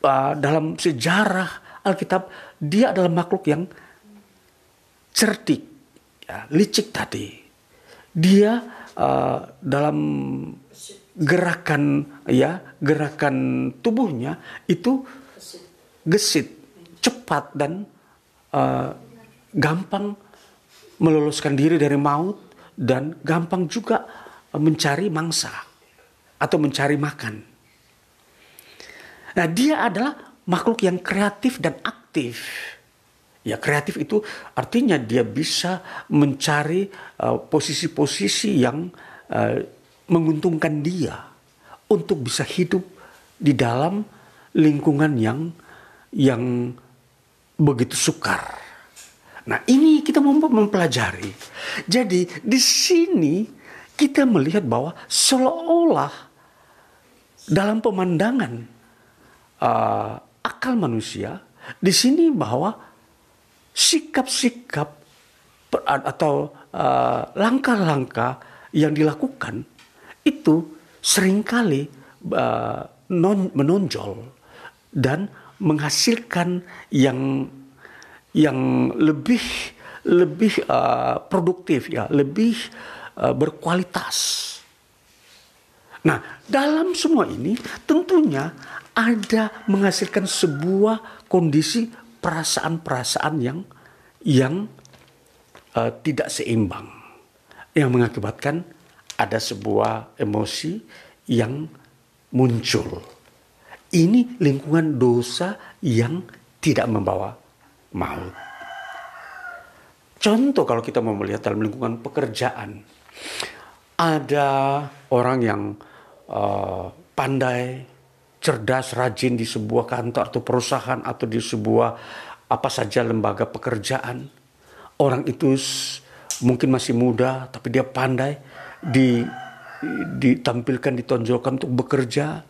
uh, dalam sejarah Alkitab dia adalah makhluk yang cerdik, ya, licik tadi dia uh, dalam gerakan ya gerakan tubuhnya itu gesit cepat dan uh, gampang meloloskan diri dari maut dan gampang juga mencari mangsa atau mencari makan. Nah, dia adalah makhluk yang kreatif dan aktif. Ya kreatif itu artinya dia bisa mencari uh, posisi-posisi uh, yang uh, menguntungkan dia untuk bisa hidup di dalam lingkungan yang yang begitu sukar. Nah ini kita mempelajari. Jadi di sini kita melihat bahwa seolah-olah dalam pemandangan uh, akal manusia di sini bahwa sikap-sikap atau uh, langkah-langkah yang dilakukan itu sering kali uh, non, menonjol dan menghasilkan yang yang lebih lebih uh, produktif ya, lebih uh, berkualitas. Nah, dalam semua ini tentunya ada menghasilkan sebuah kondisi perasaan-perasaan yang yang uh, tidak seimbang yang mengakibatkan ada sebuah emosi yang muncul. Ini lingkungan dosa yang tidak membawa maut. Contoh kalau kita mau melihat dalam lingkungan pekerjaan, ada orang yang uh, pandai cerdas, rajin di sebuah kantor atau perusahaan atau di sebuah apa saja lembaga pekerjaan. Orang itu mungkin masih muda tapi dia pandai di ditampilkan ditonjolkan untuk bekerja.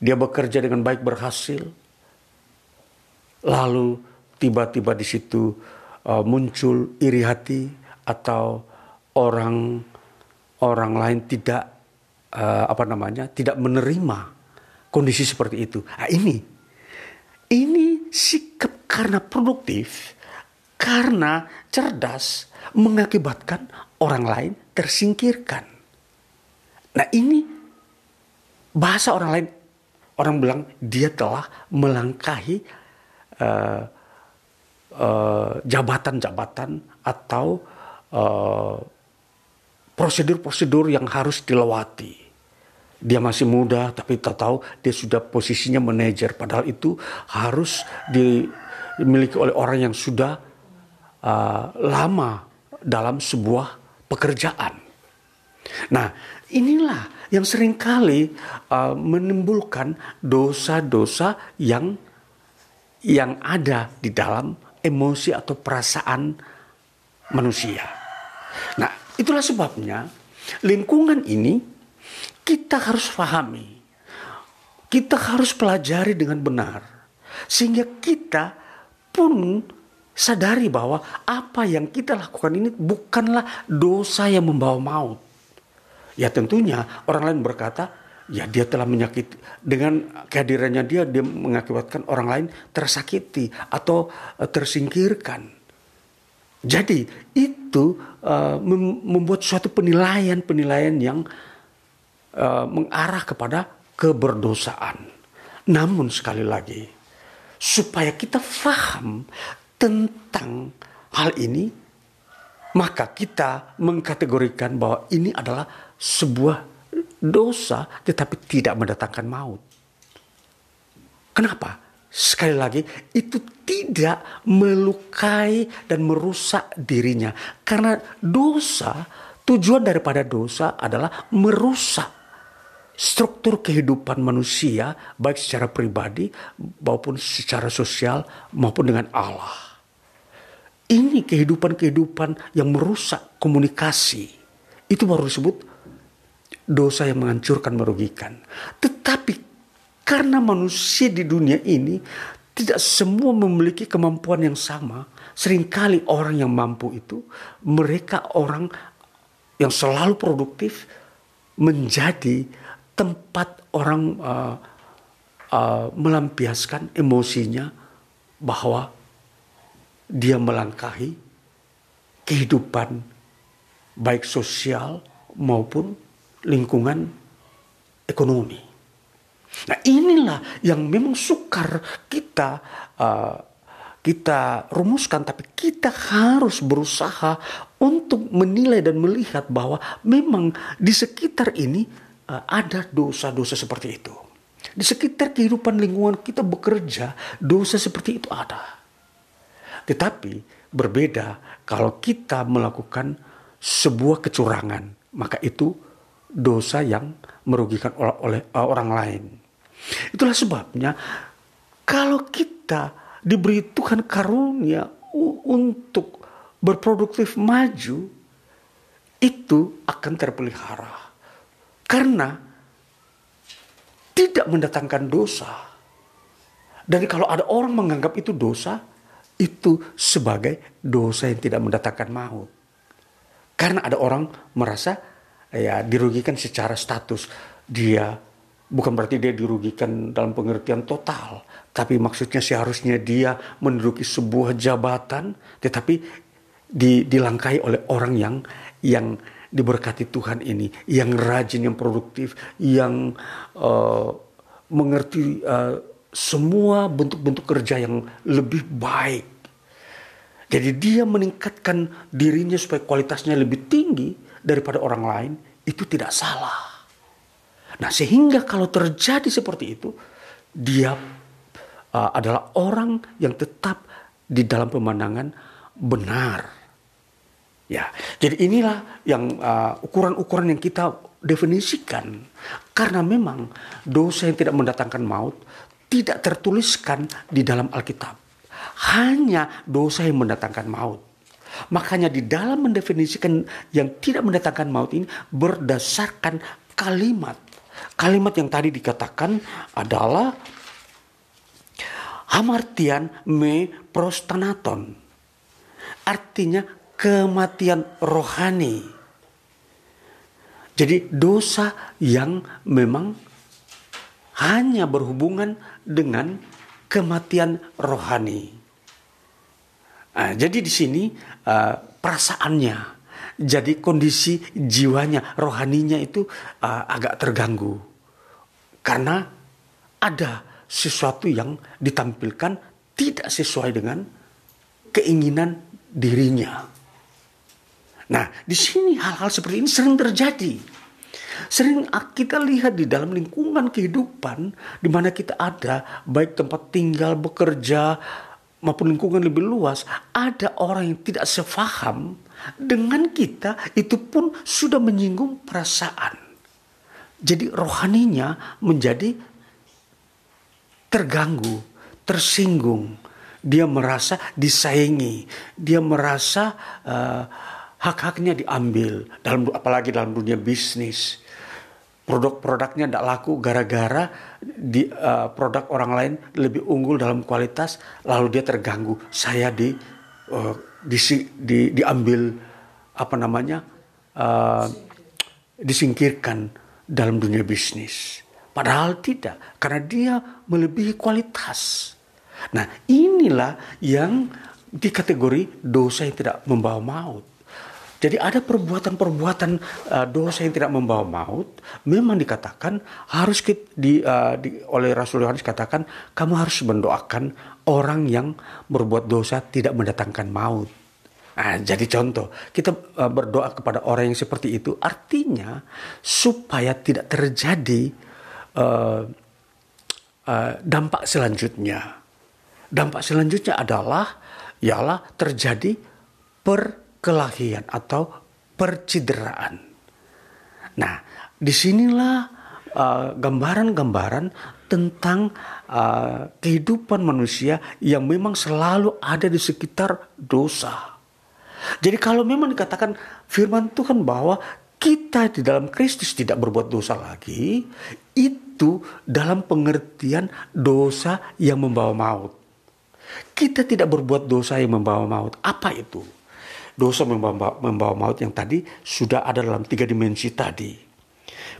Dia bekerja dengan baik berhasil. Lalu tiba-tiba di situ uh, muncul iri hati atau orang orang lain tidak uh, apa namanya tidak menerima kondisi seperti itu. Nah, ini ini sikap karena produktif, karena cerdas mengakibatkan orang lain tersingkirkan. Nah ini bahasa orang lain, orang bilang dia telah melangkahi uh, uh, jabatan-jabatan atau uh, prosedur-prosedur yang harus dilewati. Dia masih muda tapi tak tahu dia sudah posisinya manajer. Padahal itu harus dimiliki oleh orang yang sudah uh, lama dalam sebuah pekerjaan. Nah, inilah yang sering kali uh, menimbulkan dosa-dosa yang yang ada di dalam emosi atau perasaan manusia. Nah, itulah sebabnya lingkungan ini kita harus pahami. Kita harus pelajari dengan benar. Sehingga kita pun sadari bahwa apa yang kita lakukan ini bukanlah dosa yang membawa maut. Ya tentunya orang lain berkata, ya dia telah menyakiti dengan kehadirannya dia dia mengakibatkan orang lain tersakiti atau eh, tersingkirkan. Jadi itu uh, membuat suatu penilaian-penilaian yang uh, mengarah kepada keberdosaan. Namun sekali lagi, supaya kita faham tentang hal ini, maka kita mengkategorikan bahwa ini adalah sebuah dosa tetapi tidak mendatangkan maut. Kenapa? Sekali lagi, itu tidak melukai dan merusak dirinya. Karena dosa, tujuan daripada dosa adalah merusak struktur kehidupan manusia, baik secara pribadi maupun secara sosial maupun dengan Allah. Ini kehidupan-kehidupan yang merusak komunikasi. Itu baru disebut dosa yang menghancurkan, merugikan. Tetapi karena manusia di dunia ini tidak semua memiliki kemampuan yang sama. Seringkali orang yang mampu itu, mereka orang yang selalu produktif menjadi tempat orang uh, uh, melampiaskan emosinya bahwa dia melangkahi kehidupan baik sosial maupun lingkungan ekonomi. Nah inilah yang memang sukar kita uh, kita rumuskan, tapi kita harus berusaha untuk menilai dan melihat bahwa memang di sekitar ini uh, ada dosa-dosa seperti itu. Di sekitar kehidupan lingkungan kita bekerja, dosa seperti itu ada. Tetapi berbeda kalau kita melakukan sebuah kecurangan, maka itu dosa yang merugikan oleh, uh, orang lain. Itulah sebabnya kalau kita diberi Tuhan karunia untuk berproduktif maju, itu akan terpelihara. Karena tidak mendatangkan dosa. Dan kalau ada orang menganggap itu dosa, itu sebagai dosa yang tidak mendatangkan maut. Karena ada orang merasa ya dirugikan secara status. Dia bukan berarti dia dirugikan dalam pengertian total, tapi maksudnya seharusnya dia menduduki sebuah jabatan, tetapi di, dilangkai oleh orang yang yang diberkati Tuhan ini, yang rajin, yang produktif, yang uh, mengerti uh, semua bentuk-bentuk kerja yang lebih baik. Jadi dia meningkatkan dirinya supaya kualitasnya lebih tinggi daripada orang lain, itu tidak salah. Nah, sehingga kalau terjadi seperti itu, dia uh, adalah orang yang tetap di dalam pemandangan benar. Ya, jadi inilah yang uh, ukuran-ukuran uh, yang kita definisikan. Karena memang dosa yang tidak mendatangkan maut tidak tertuliskan di dalam Alkitab. Hanya dosa yang mendatangkan maut. Makanya di dalam mendefinisikan yang tidak mendatangkan maut ini berdasarkan kalimat Kalimat yang tadi dikatakan adalah hamartian me prostanaton. Artinya kematian rohani. Jadi dosa yang memang hanya berhubungan dengan kematian rohani. Nah, jadi di sini uh, perasaannya, jadi kondisi jiwanya, rohaninya itu uh, agak terganggu. Karena ada sesuatu yang ditampilkan tidak sesuai dengan keinginan dirinya. Nah, di sini hal-hal seperti ini sering terjadi. Sering kita lihat di dalam lingkungan kehidupan di mana kita ada, baik tempat tinggal, bekerja, maupun lingkungan lebih luas, ada orang yang tidak sefaham dengan kita itu pun sudah menyinggung perasaan. Jadi rohaninya menjadi terganggu, tersinggung. Dia merasa disaingi, dia merasa uh, hak-haknya diambil dalam apalagi dalam dunia bisnis. Produk-produknya tidak laku gara-gara di uh, produk orang lain lebih unggul dalam kualitas lalu dia terganggu. Saya di uh, di, di diambil apa namanya uh, disingkirkan dalam dunia bisnis. Padahal tidak karena dia melebihi kualitas. Nah inilah yang di kategori dosa yang tidak membawa maut jadi ada perbuatan-perbuatan uh, dosa yang tidak membawa maut, memang dikatakan harus di, uh, di, oleh Rasul Yohanes katakan kamu harus mendoakan orang yang berbuat dosa tidak mendatangkan maut. Nah, jadi contoh, kita uh, berdoa kepada orang yang seperti itu artinya supaya tidak terjadi uh, uh, dampak selanjutnya. Dampak selanjutnya adalah ialah terjadi per kelahian atau percideraan. Nah, di sinilah uh, gambaran-gambaran uh, tentang uh, kehidupan manusia yang memang selalu ada di sekitar dosa. Jadi kalau memang dikatakan firman Tuhan bahwa kita di dalam Kristus tidak berbuat dosa lagi, itu dalam pengertian dosa yang membawa maut. Kita tidak berbuat dosa yang membawa maut. Apa itu? Dosa membawa, membawa maut yang tadi sudah ada dalam tiga dimensi tadi.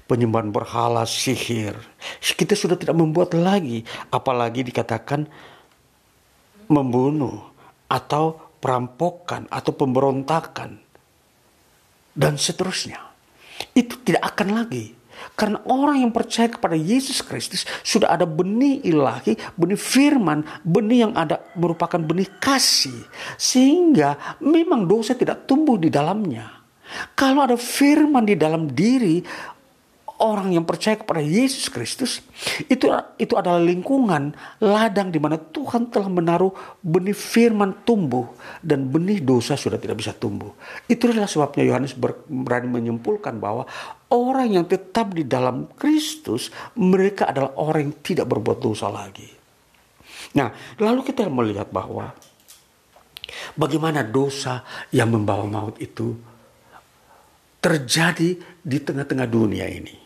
Penyembahan berhala, sihir. Kita sudah tidak membuat lagi. Apalagi dikatakan membunuh atau perampokan atau pemberontakan. Dan seterusnya. Itu tidak akan lagi karena orang yang percaya kepada Yesus Kristus sudah ada benih ilahi, benih firman, benih yang ada merupakan benih kasih. Sehingga memang dosa tidak tumbuh di dalamnya. Kalau ada firman di dalam diri, orang yang percaya kepada Yesus Kristus itu itu adalah lingkungan ladang di mana Tuhan telah menaruh benih firman tumbuh dan benih dosa sudah tidak bisa tumbuh. Itulah sebabnya Yohanes berani menyimpulkan bahwa orang yang tetap di dalam Kristus mereka adalah orang yang tidak berbuat dosa lagi. Nah, lalu kita melihat bahwa bagaimana dosa yang membawa maut itu terjadi di tengah-tengah dunia ini.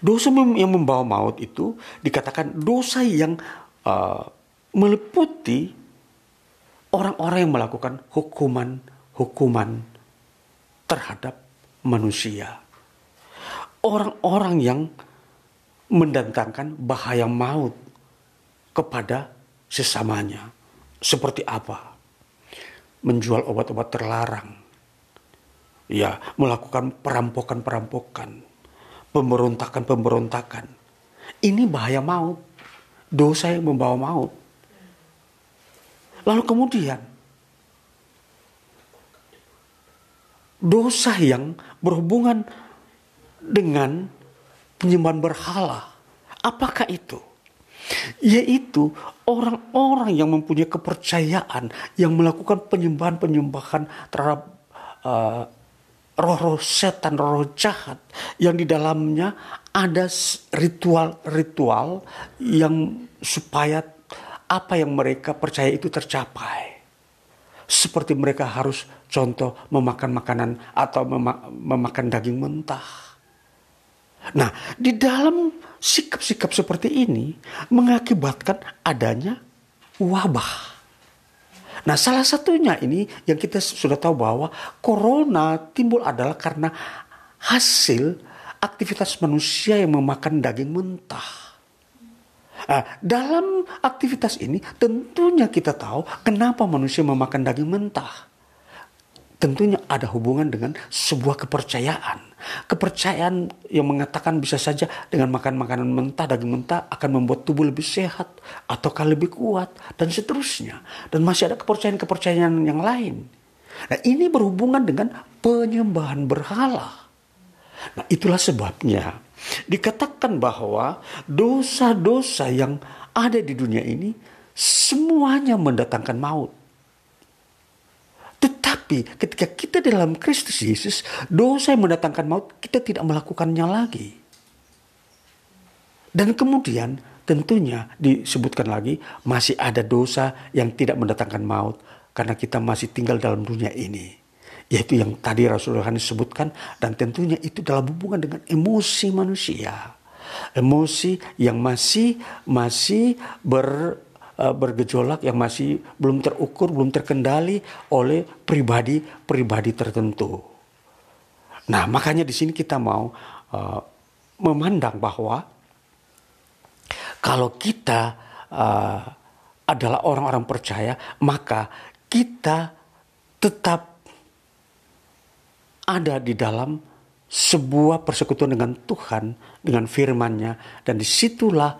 Dosa yang membawa maut itu dikatakan dosa yang uh, meliputi orang-orang yang melakukan hukuman-hukuman terhadap manusia. Orang-orang yang mendatangkan bahaya maut kepada sesamanya. Seperti apa? Menjual obat-obat terlarang. Ya, melakukan perampokan-perampokan pemberontakan-pemberontakan. Ini bahaya maut. Dosa yang membawa maut. Lalu kemudian dosa yang berhubungan dengan penyembahan berhala. Apakah itu? Yaitu orang-orang yang mempunyai kepercayaan yang melakukan penyembahan-penyembahan terhadap uh, roh-roh setan, roh jahat yang di dalamnya ada ritual-ritual yang supaya apa yang mereka percaya itu tercapai. Seperti mereka harus contoh memakan makanan atau mema memakan daging mentah. Nah, di dalam sikap-sikap seperti ini mengakibatkan adanya wabah Nah salah satunya ini yang kita sudah tahu bahwa corona timbul adalah karena hasil aktivitas manusia yang memakan daging mentah. Nah, dalam aktivitas ini tentunya kita tahu kenapa manusia memakan daging mentah tentunya ada hubungan dengan sebuah kepercayaan. Kepercayaan yang mengatakan bisa saja dengan makan makanan mentah, daging mentah akan membuat tubuh lebih sehat ataukah lebih kuat dan seterusnya. Dan masih ada kepercayaan-kepercayaan yang lain. Nah ini berhubungan dengan penyembahan berhala. Nah itulah sebabnya dikatakan bahwa dosa-dosa yang ada di dunia ini semuanya mendatangkan maut. Tetapi ketika kita dalam Kristus Yesus, dosa yang mendatangkan maut, kita tidak melakukannya lagi. Dan kemudian tentunya disebutkan lagi masih ada dosa yang tidak mendatangkan maut karena kita masih tinggal dalam dunia ini. yaitu yang tadi Rasulullah Yohanes sebutkan dan tentunya itu dalam hubungan dengan emosi manusia emosi yang masih masih ber uh, bergejolak yang masih belum terukur belum terkendali oleh pribadi-pribadi tertentu. Nah makanya di sini kita mau uh, memandang bahwa kalau kita uh, adalah orang-orang percaya maka kita tetap ada di dalam sebuah persekutuan dengan Tuhan, dengan firman-Nya, dan di situlah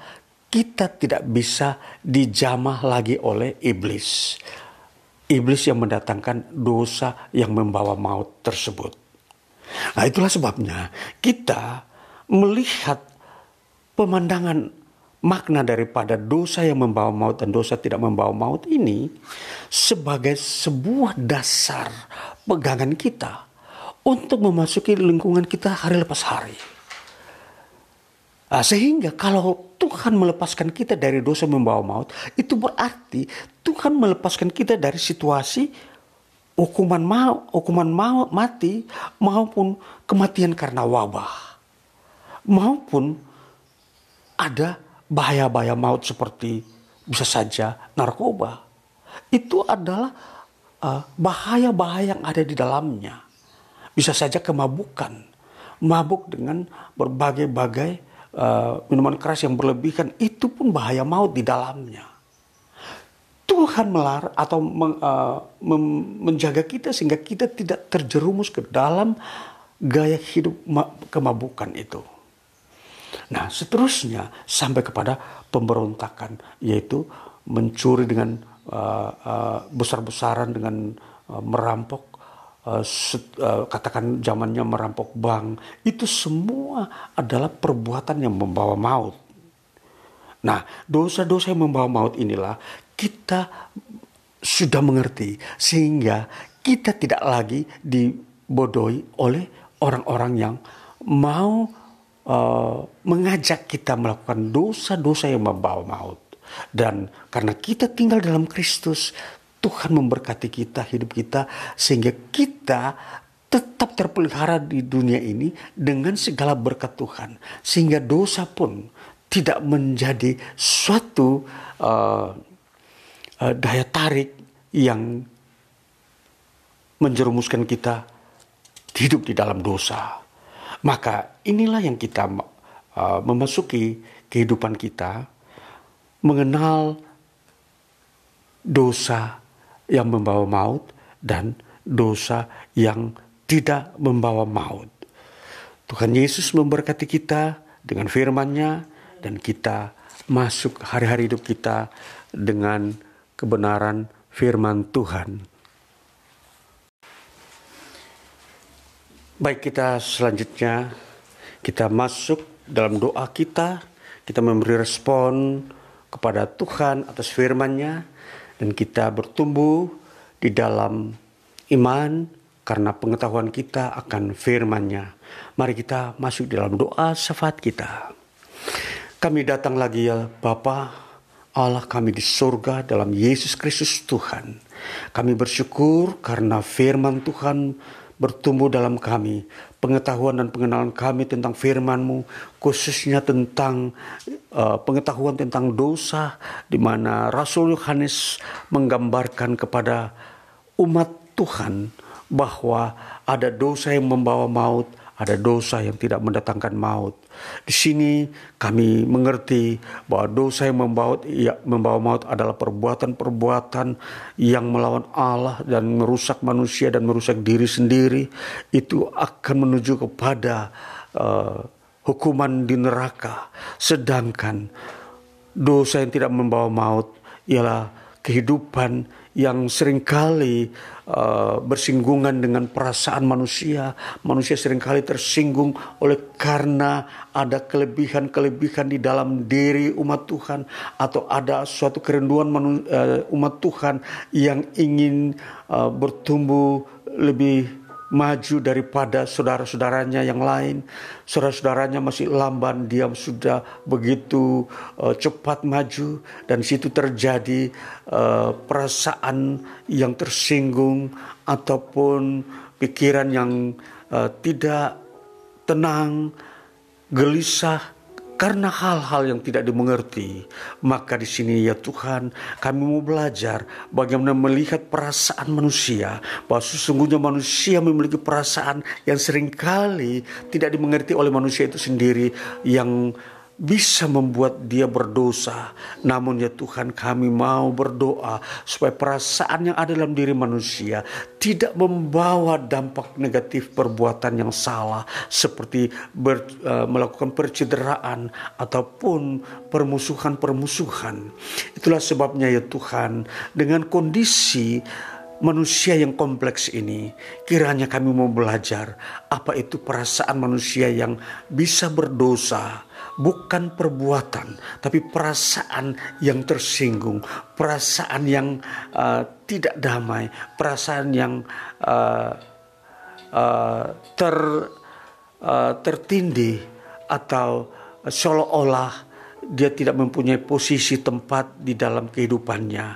kita tidak bisa dijamah lagi oleh iblis. Iblis yang mendatangkan dosa yang membawa maut tersebut. Nah itulah sebabnya kita melihat pemandangan makna daripada dosa yang membawa maut dan dosa tidak membawa maut ini sebagai sebuah dasar pegangan kita untuk memasuki lingkungan kita hari lepas hari. Nah, sehingga kalau Tuhan melepaskan kita dari dosa membawa maut, itu berarti Tuhan melepaskan kita dari situasi hukuman maut, hukuman maut mati maupun kematian karena wabah. Maupun ada bahaya-bahaya maut seperti bisa saja narkoba. Itu adalah uh, bahaya-bahaya uh, yang ada di dalamnya. Bisa saja kemabukan, mabuk dengan berbagai-bagai uh, minuman keras yang berlebihan, itu pun bahaya maut di dalamnya. Tuhan melar atau men, uh, menjaga kita sehingga kita tidak terjerumus ke dalam gaya hidup kemabukan itu. Nah, seterusnya sampai kepada pemberontakan, yaitu mencuri dengan uh, uh, besar-besaran dengan uh, merampok katakan zamannya merampok bank, itu semua adalah perbuatan yang membawa maut. Nah, dosa-dosa yang membawa maut inilah kita sudah mengerti sehingga kita tidak lagi dibodohi oleh orang-orang yang mau uh, mengajak kita melakukan dosa-dosa yang membawa maut. Dan karena kita tinggal dalam Kristus, Tuhan memberkati kita, hidup kita, sehingga kita tetap terpelihara di dunia ini dengan segala berkat Tuhan. Sehingga dosa pun tidak menjadi suatu uh, uh, daya tarik yang menjerumuskan kita hidup di dalam dosa. Maka inilah yang kita uh, memasuki kehidupan kita, mengenal dosa yang membawa maut dan dosa yang tidak membawa maut. Tuhan Yesus memberkati kita dengan firman-Nya dan kita masuk hari-hari hidup kita dengan kebenaran firman Tuhan. Baik kita selanjutnya kita masuk dalam doa kita, kita memberi respon kepada Tuhan atas firman-Nya dan kita bertumbuh di dalam iman karena pengetahuan kita akan firman-Nya. Mari kita masuk dalam doa syafaat kita. Kami datang lagi ya Bapa Allah kami di surga dalam Yesus Kristus Tuhan. Kami bersyukur karena firman Tuhan bertumbuh dalam kami. Pengetahuan dan pengenalan kami tentang firman-Mu, khususnya tentang uh, pengetahuan tentang dosa, di mana Rasul Yohanes menggambarkan kepada umat Tuhan bahwa ada dosa yang membawa maut, ada dosa yang tidak mendatangkan maut. Di sini kami mengerti bahwa dosa yang membawa, ya, membawa maut adalah perbuatan-perbuatan yang melawan Allah dan merusak manusia dan merusak diri sendiri. Itu akan menuju kepada uh, hukuman di neraka. Sedangkan dosa yang tidak membawa maut ialah kehidupan yang sering kali uh, bersinggungan dengan perasaan manusia. Manusia sering kali tersinggung oleh karena ada kelebihan-kelebihan di dalam diri umat Tuhan atau ada suatu kerinduan uh, umat Tuhan yang ingin uh, bertumbuh lebih maju daripada saudara-saudaranya yang lain. Saudara-saudaranya masih lamban, dia sudah begitu uh, cepat maju dan situ terjadi uh, perasaan yang tersinggung ataupun pikiran yang uh, tidak tenang, gelisah, karena hal-hal yang tidak dimengerti, maka di sini ya Tuhan, kami mau belajar bagaimana melihat perasaan manusia, bahwa sesungguhnya manusia memiliki perasaan yang sering kali tidak dimengerti oleh manusia itu sendiri yang bisa membuat dia berdosa. Namun ya Tuhan kami mau berdoa supaya perasaan yang ada dalam diri manusia tidak membawa dampak negatif perbuatan yang salah seperti ber, uh, melakukan percederaan ataupun permusuhan-permusuhan. Itulah sebabnya ya Tuhan dengan kondisi manusia yang kompleks ini, kiranya kami mau belajar apa itu perasaan manusia yang bisa berdosa, bukan perbuatan, tapi perasaan yang tersinggung, perasaan yang uh, tidak damai, perasaan yang uh, uh, ter uh, tertindih atau seolah-olah dia tidak mempunyai posisi tempat di dalam kehidupannya.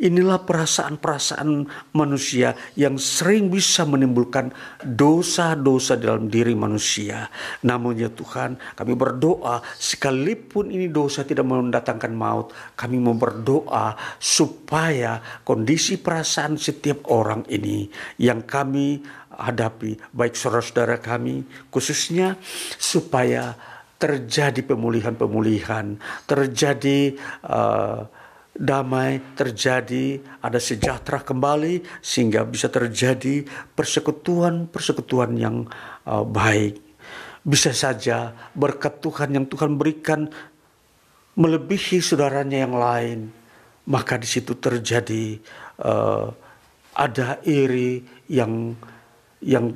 Inilah perasaan-perasaan manusia yang sering bisa menimbulkan dosa-dosa dalam diri manusia. Namun ya Tuhan, kami berdoa sekalipun ini dosa tidak mendatangkan maut, kami mau berdoa supaya kondisi perasaan setiap orang ini yang kami hadapi, baik saudara-saudara kami, khususnya supaya terjadi pemulihan-pemulihan, terjadi uh, damai, terjadi ada sejahtera kembali sehingga bisa terjadi persekutuan-persekutuan yang uh, baik. Bisa saja berkat Tuhan yang Tuhan berikan melebihi saudaranya yang lain, maka di situ terjadi uh, ada iri yang yang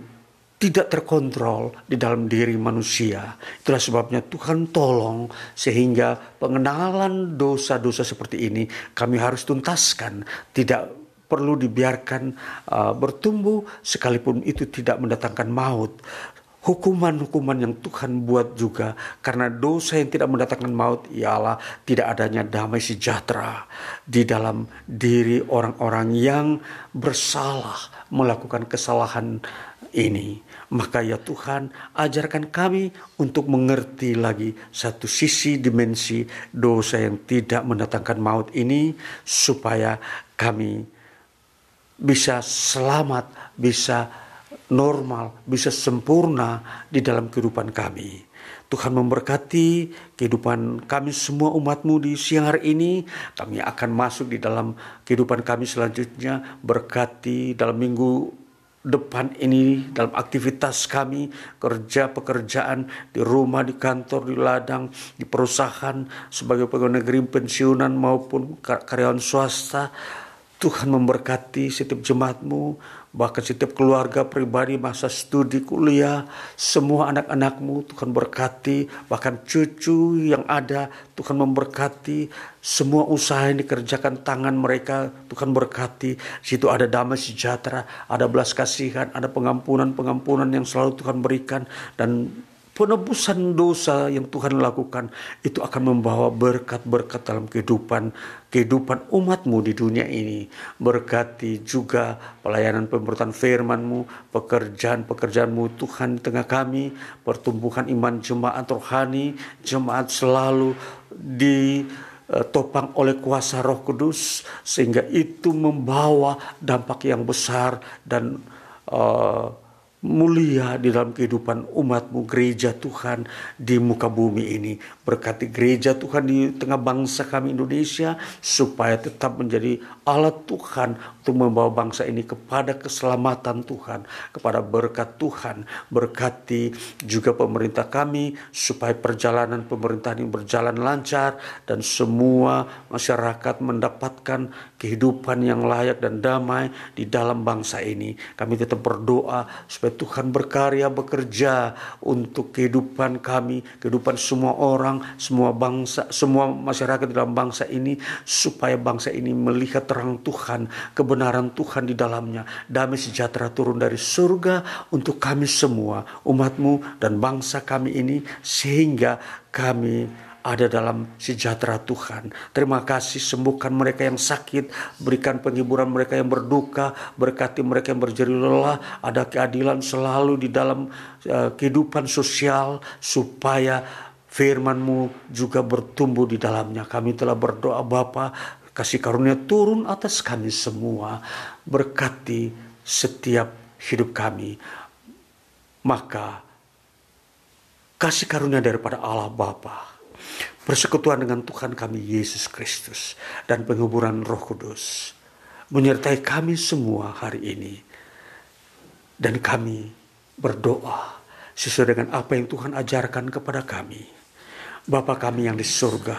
tidak terkontrol di dalam diri manusia. Itulah sebabnya Tuhan tolong sehingga pengenalan dosa-dosa seperti ini kami harus tuntaskan. Tidak perlu dibiarkan uh, bertumbuh sekalipun itu tidak mendatangkan maut. Hukuman-hukuman yang Tuhan buat juga karena dosa yang tidak mendatangkan maut ialah tidak adanya damai sejahtera di dalam diri orang-orang yang bersalah melakukan kesalahan ini. Maka ya Tuhan, ajarkan kami untuk mengerti lagi satu sisi dimensi dosa yang tidak mendatangkan maut ini supaya kami bisa selamat, bisa normal, bisa sempurna di dalam kehidupan kami. Tuhan memberkati kehidupan kami semua umatmu di siang hari ini. Kami akan masuk di dalam kehidupan kami selanjutnya. Berkati dalam minggu depan ini dalam aktivitas kami, kerja pekerjaan di rumah, di kantor, di ladang, di perusahaan, sebagai pegawai negeri pensiunan maupun karyawan swasta. Tuhan memberkati setiap jemaatmu, bahkan setiap keluarga pribadi masa studi kuliah semua anak-anakmu Tuhan berkati. Bahkan cucu yang ada Tuhan memberkati. Semua usaha yang dikerjakan tangan mereka Tuhan berkati. Situ ada damai sejahtera ada belas kasihan ada pengampunan pengampunan yang selalu Tuhan berikan. Dan penebusan dosa yang Tuhan lakukan itu akan membawa berkat-berkat dalam kehidupan kehidupan umatmu di dunia ini. Berkati juga pelayanan pemberitaan firmanmu, pekerjaan-pekerjaanmu Tuhan di tengah kami, pertumbuhan iman jemaat rohani, jemaat selalu di topang oleh kuasa Roh Kudus sehingga itu membawa dampak yang besar dan uh, mulia di dalam kehidupan umatmu gereja Tuhan di muka bumi ini. Berkati gereja Tuhan di tengah bangsa kami Indonesia supaya tetap menjadi alat Tuhan untuk membawa bangsa ini kepada keselamatan Tuhan, kepada berkat Tuhan. Berkati juga pemerintah kami supaya perjalanan pemerintahan ini berjalan lancar dan semua masyarakat mendapatkan kehidupan yang layak dan damai di dalam bangsa ini. Kami tetap berdoa supaya Tuhan berkarya bekerja untuk kehidupan kami, kehidupan semua orang, semua bangsa, semua masyarakat dalam bangsa ini supaya bangsa ini melihat terang Tuhan, kebenaran Tuhan di dalamnya, damai sejahtera turun dari surga untuk kami semua, umatmu dan bangsa kami ini sehingga kami ada dalam sejahtera Tuhan. Terima kasih sembuhkan mereka yang sakit, berikan penghiburan mereka yang berduka, berkati mereka yang berjeri lelah, ada keadilan selalu di dalam uh, kehidupan sosial supaya firman-Mu juga bertumbuh di dalamnya. Kami telah berdoa Bapa, kasih karunia turun atas kami semua, berkati setiap hidup kami. Maka kasih karunia daripada Allah Bapa, persekutuan dengan Tuhan kami Yesus Kristus dan penguburan Roh Kudus menyertai kami semua hari ini. Dan kami berdoa sesuai dengan apa yang Tuhan ajarkan kepada kami. Bapa kami yang di surga,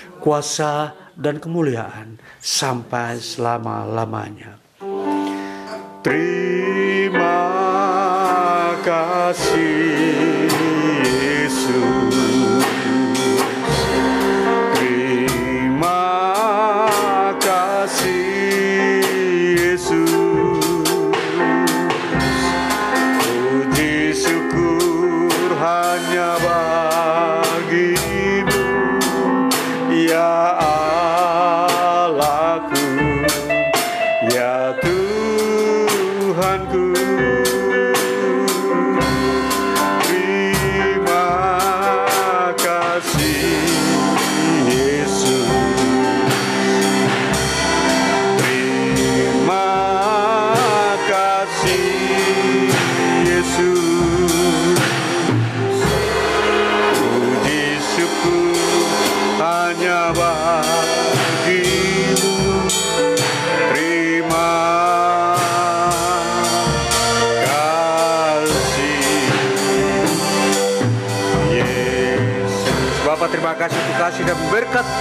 kuasa, dan kemuliaan sampai selama-lamanya. Terima kasih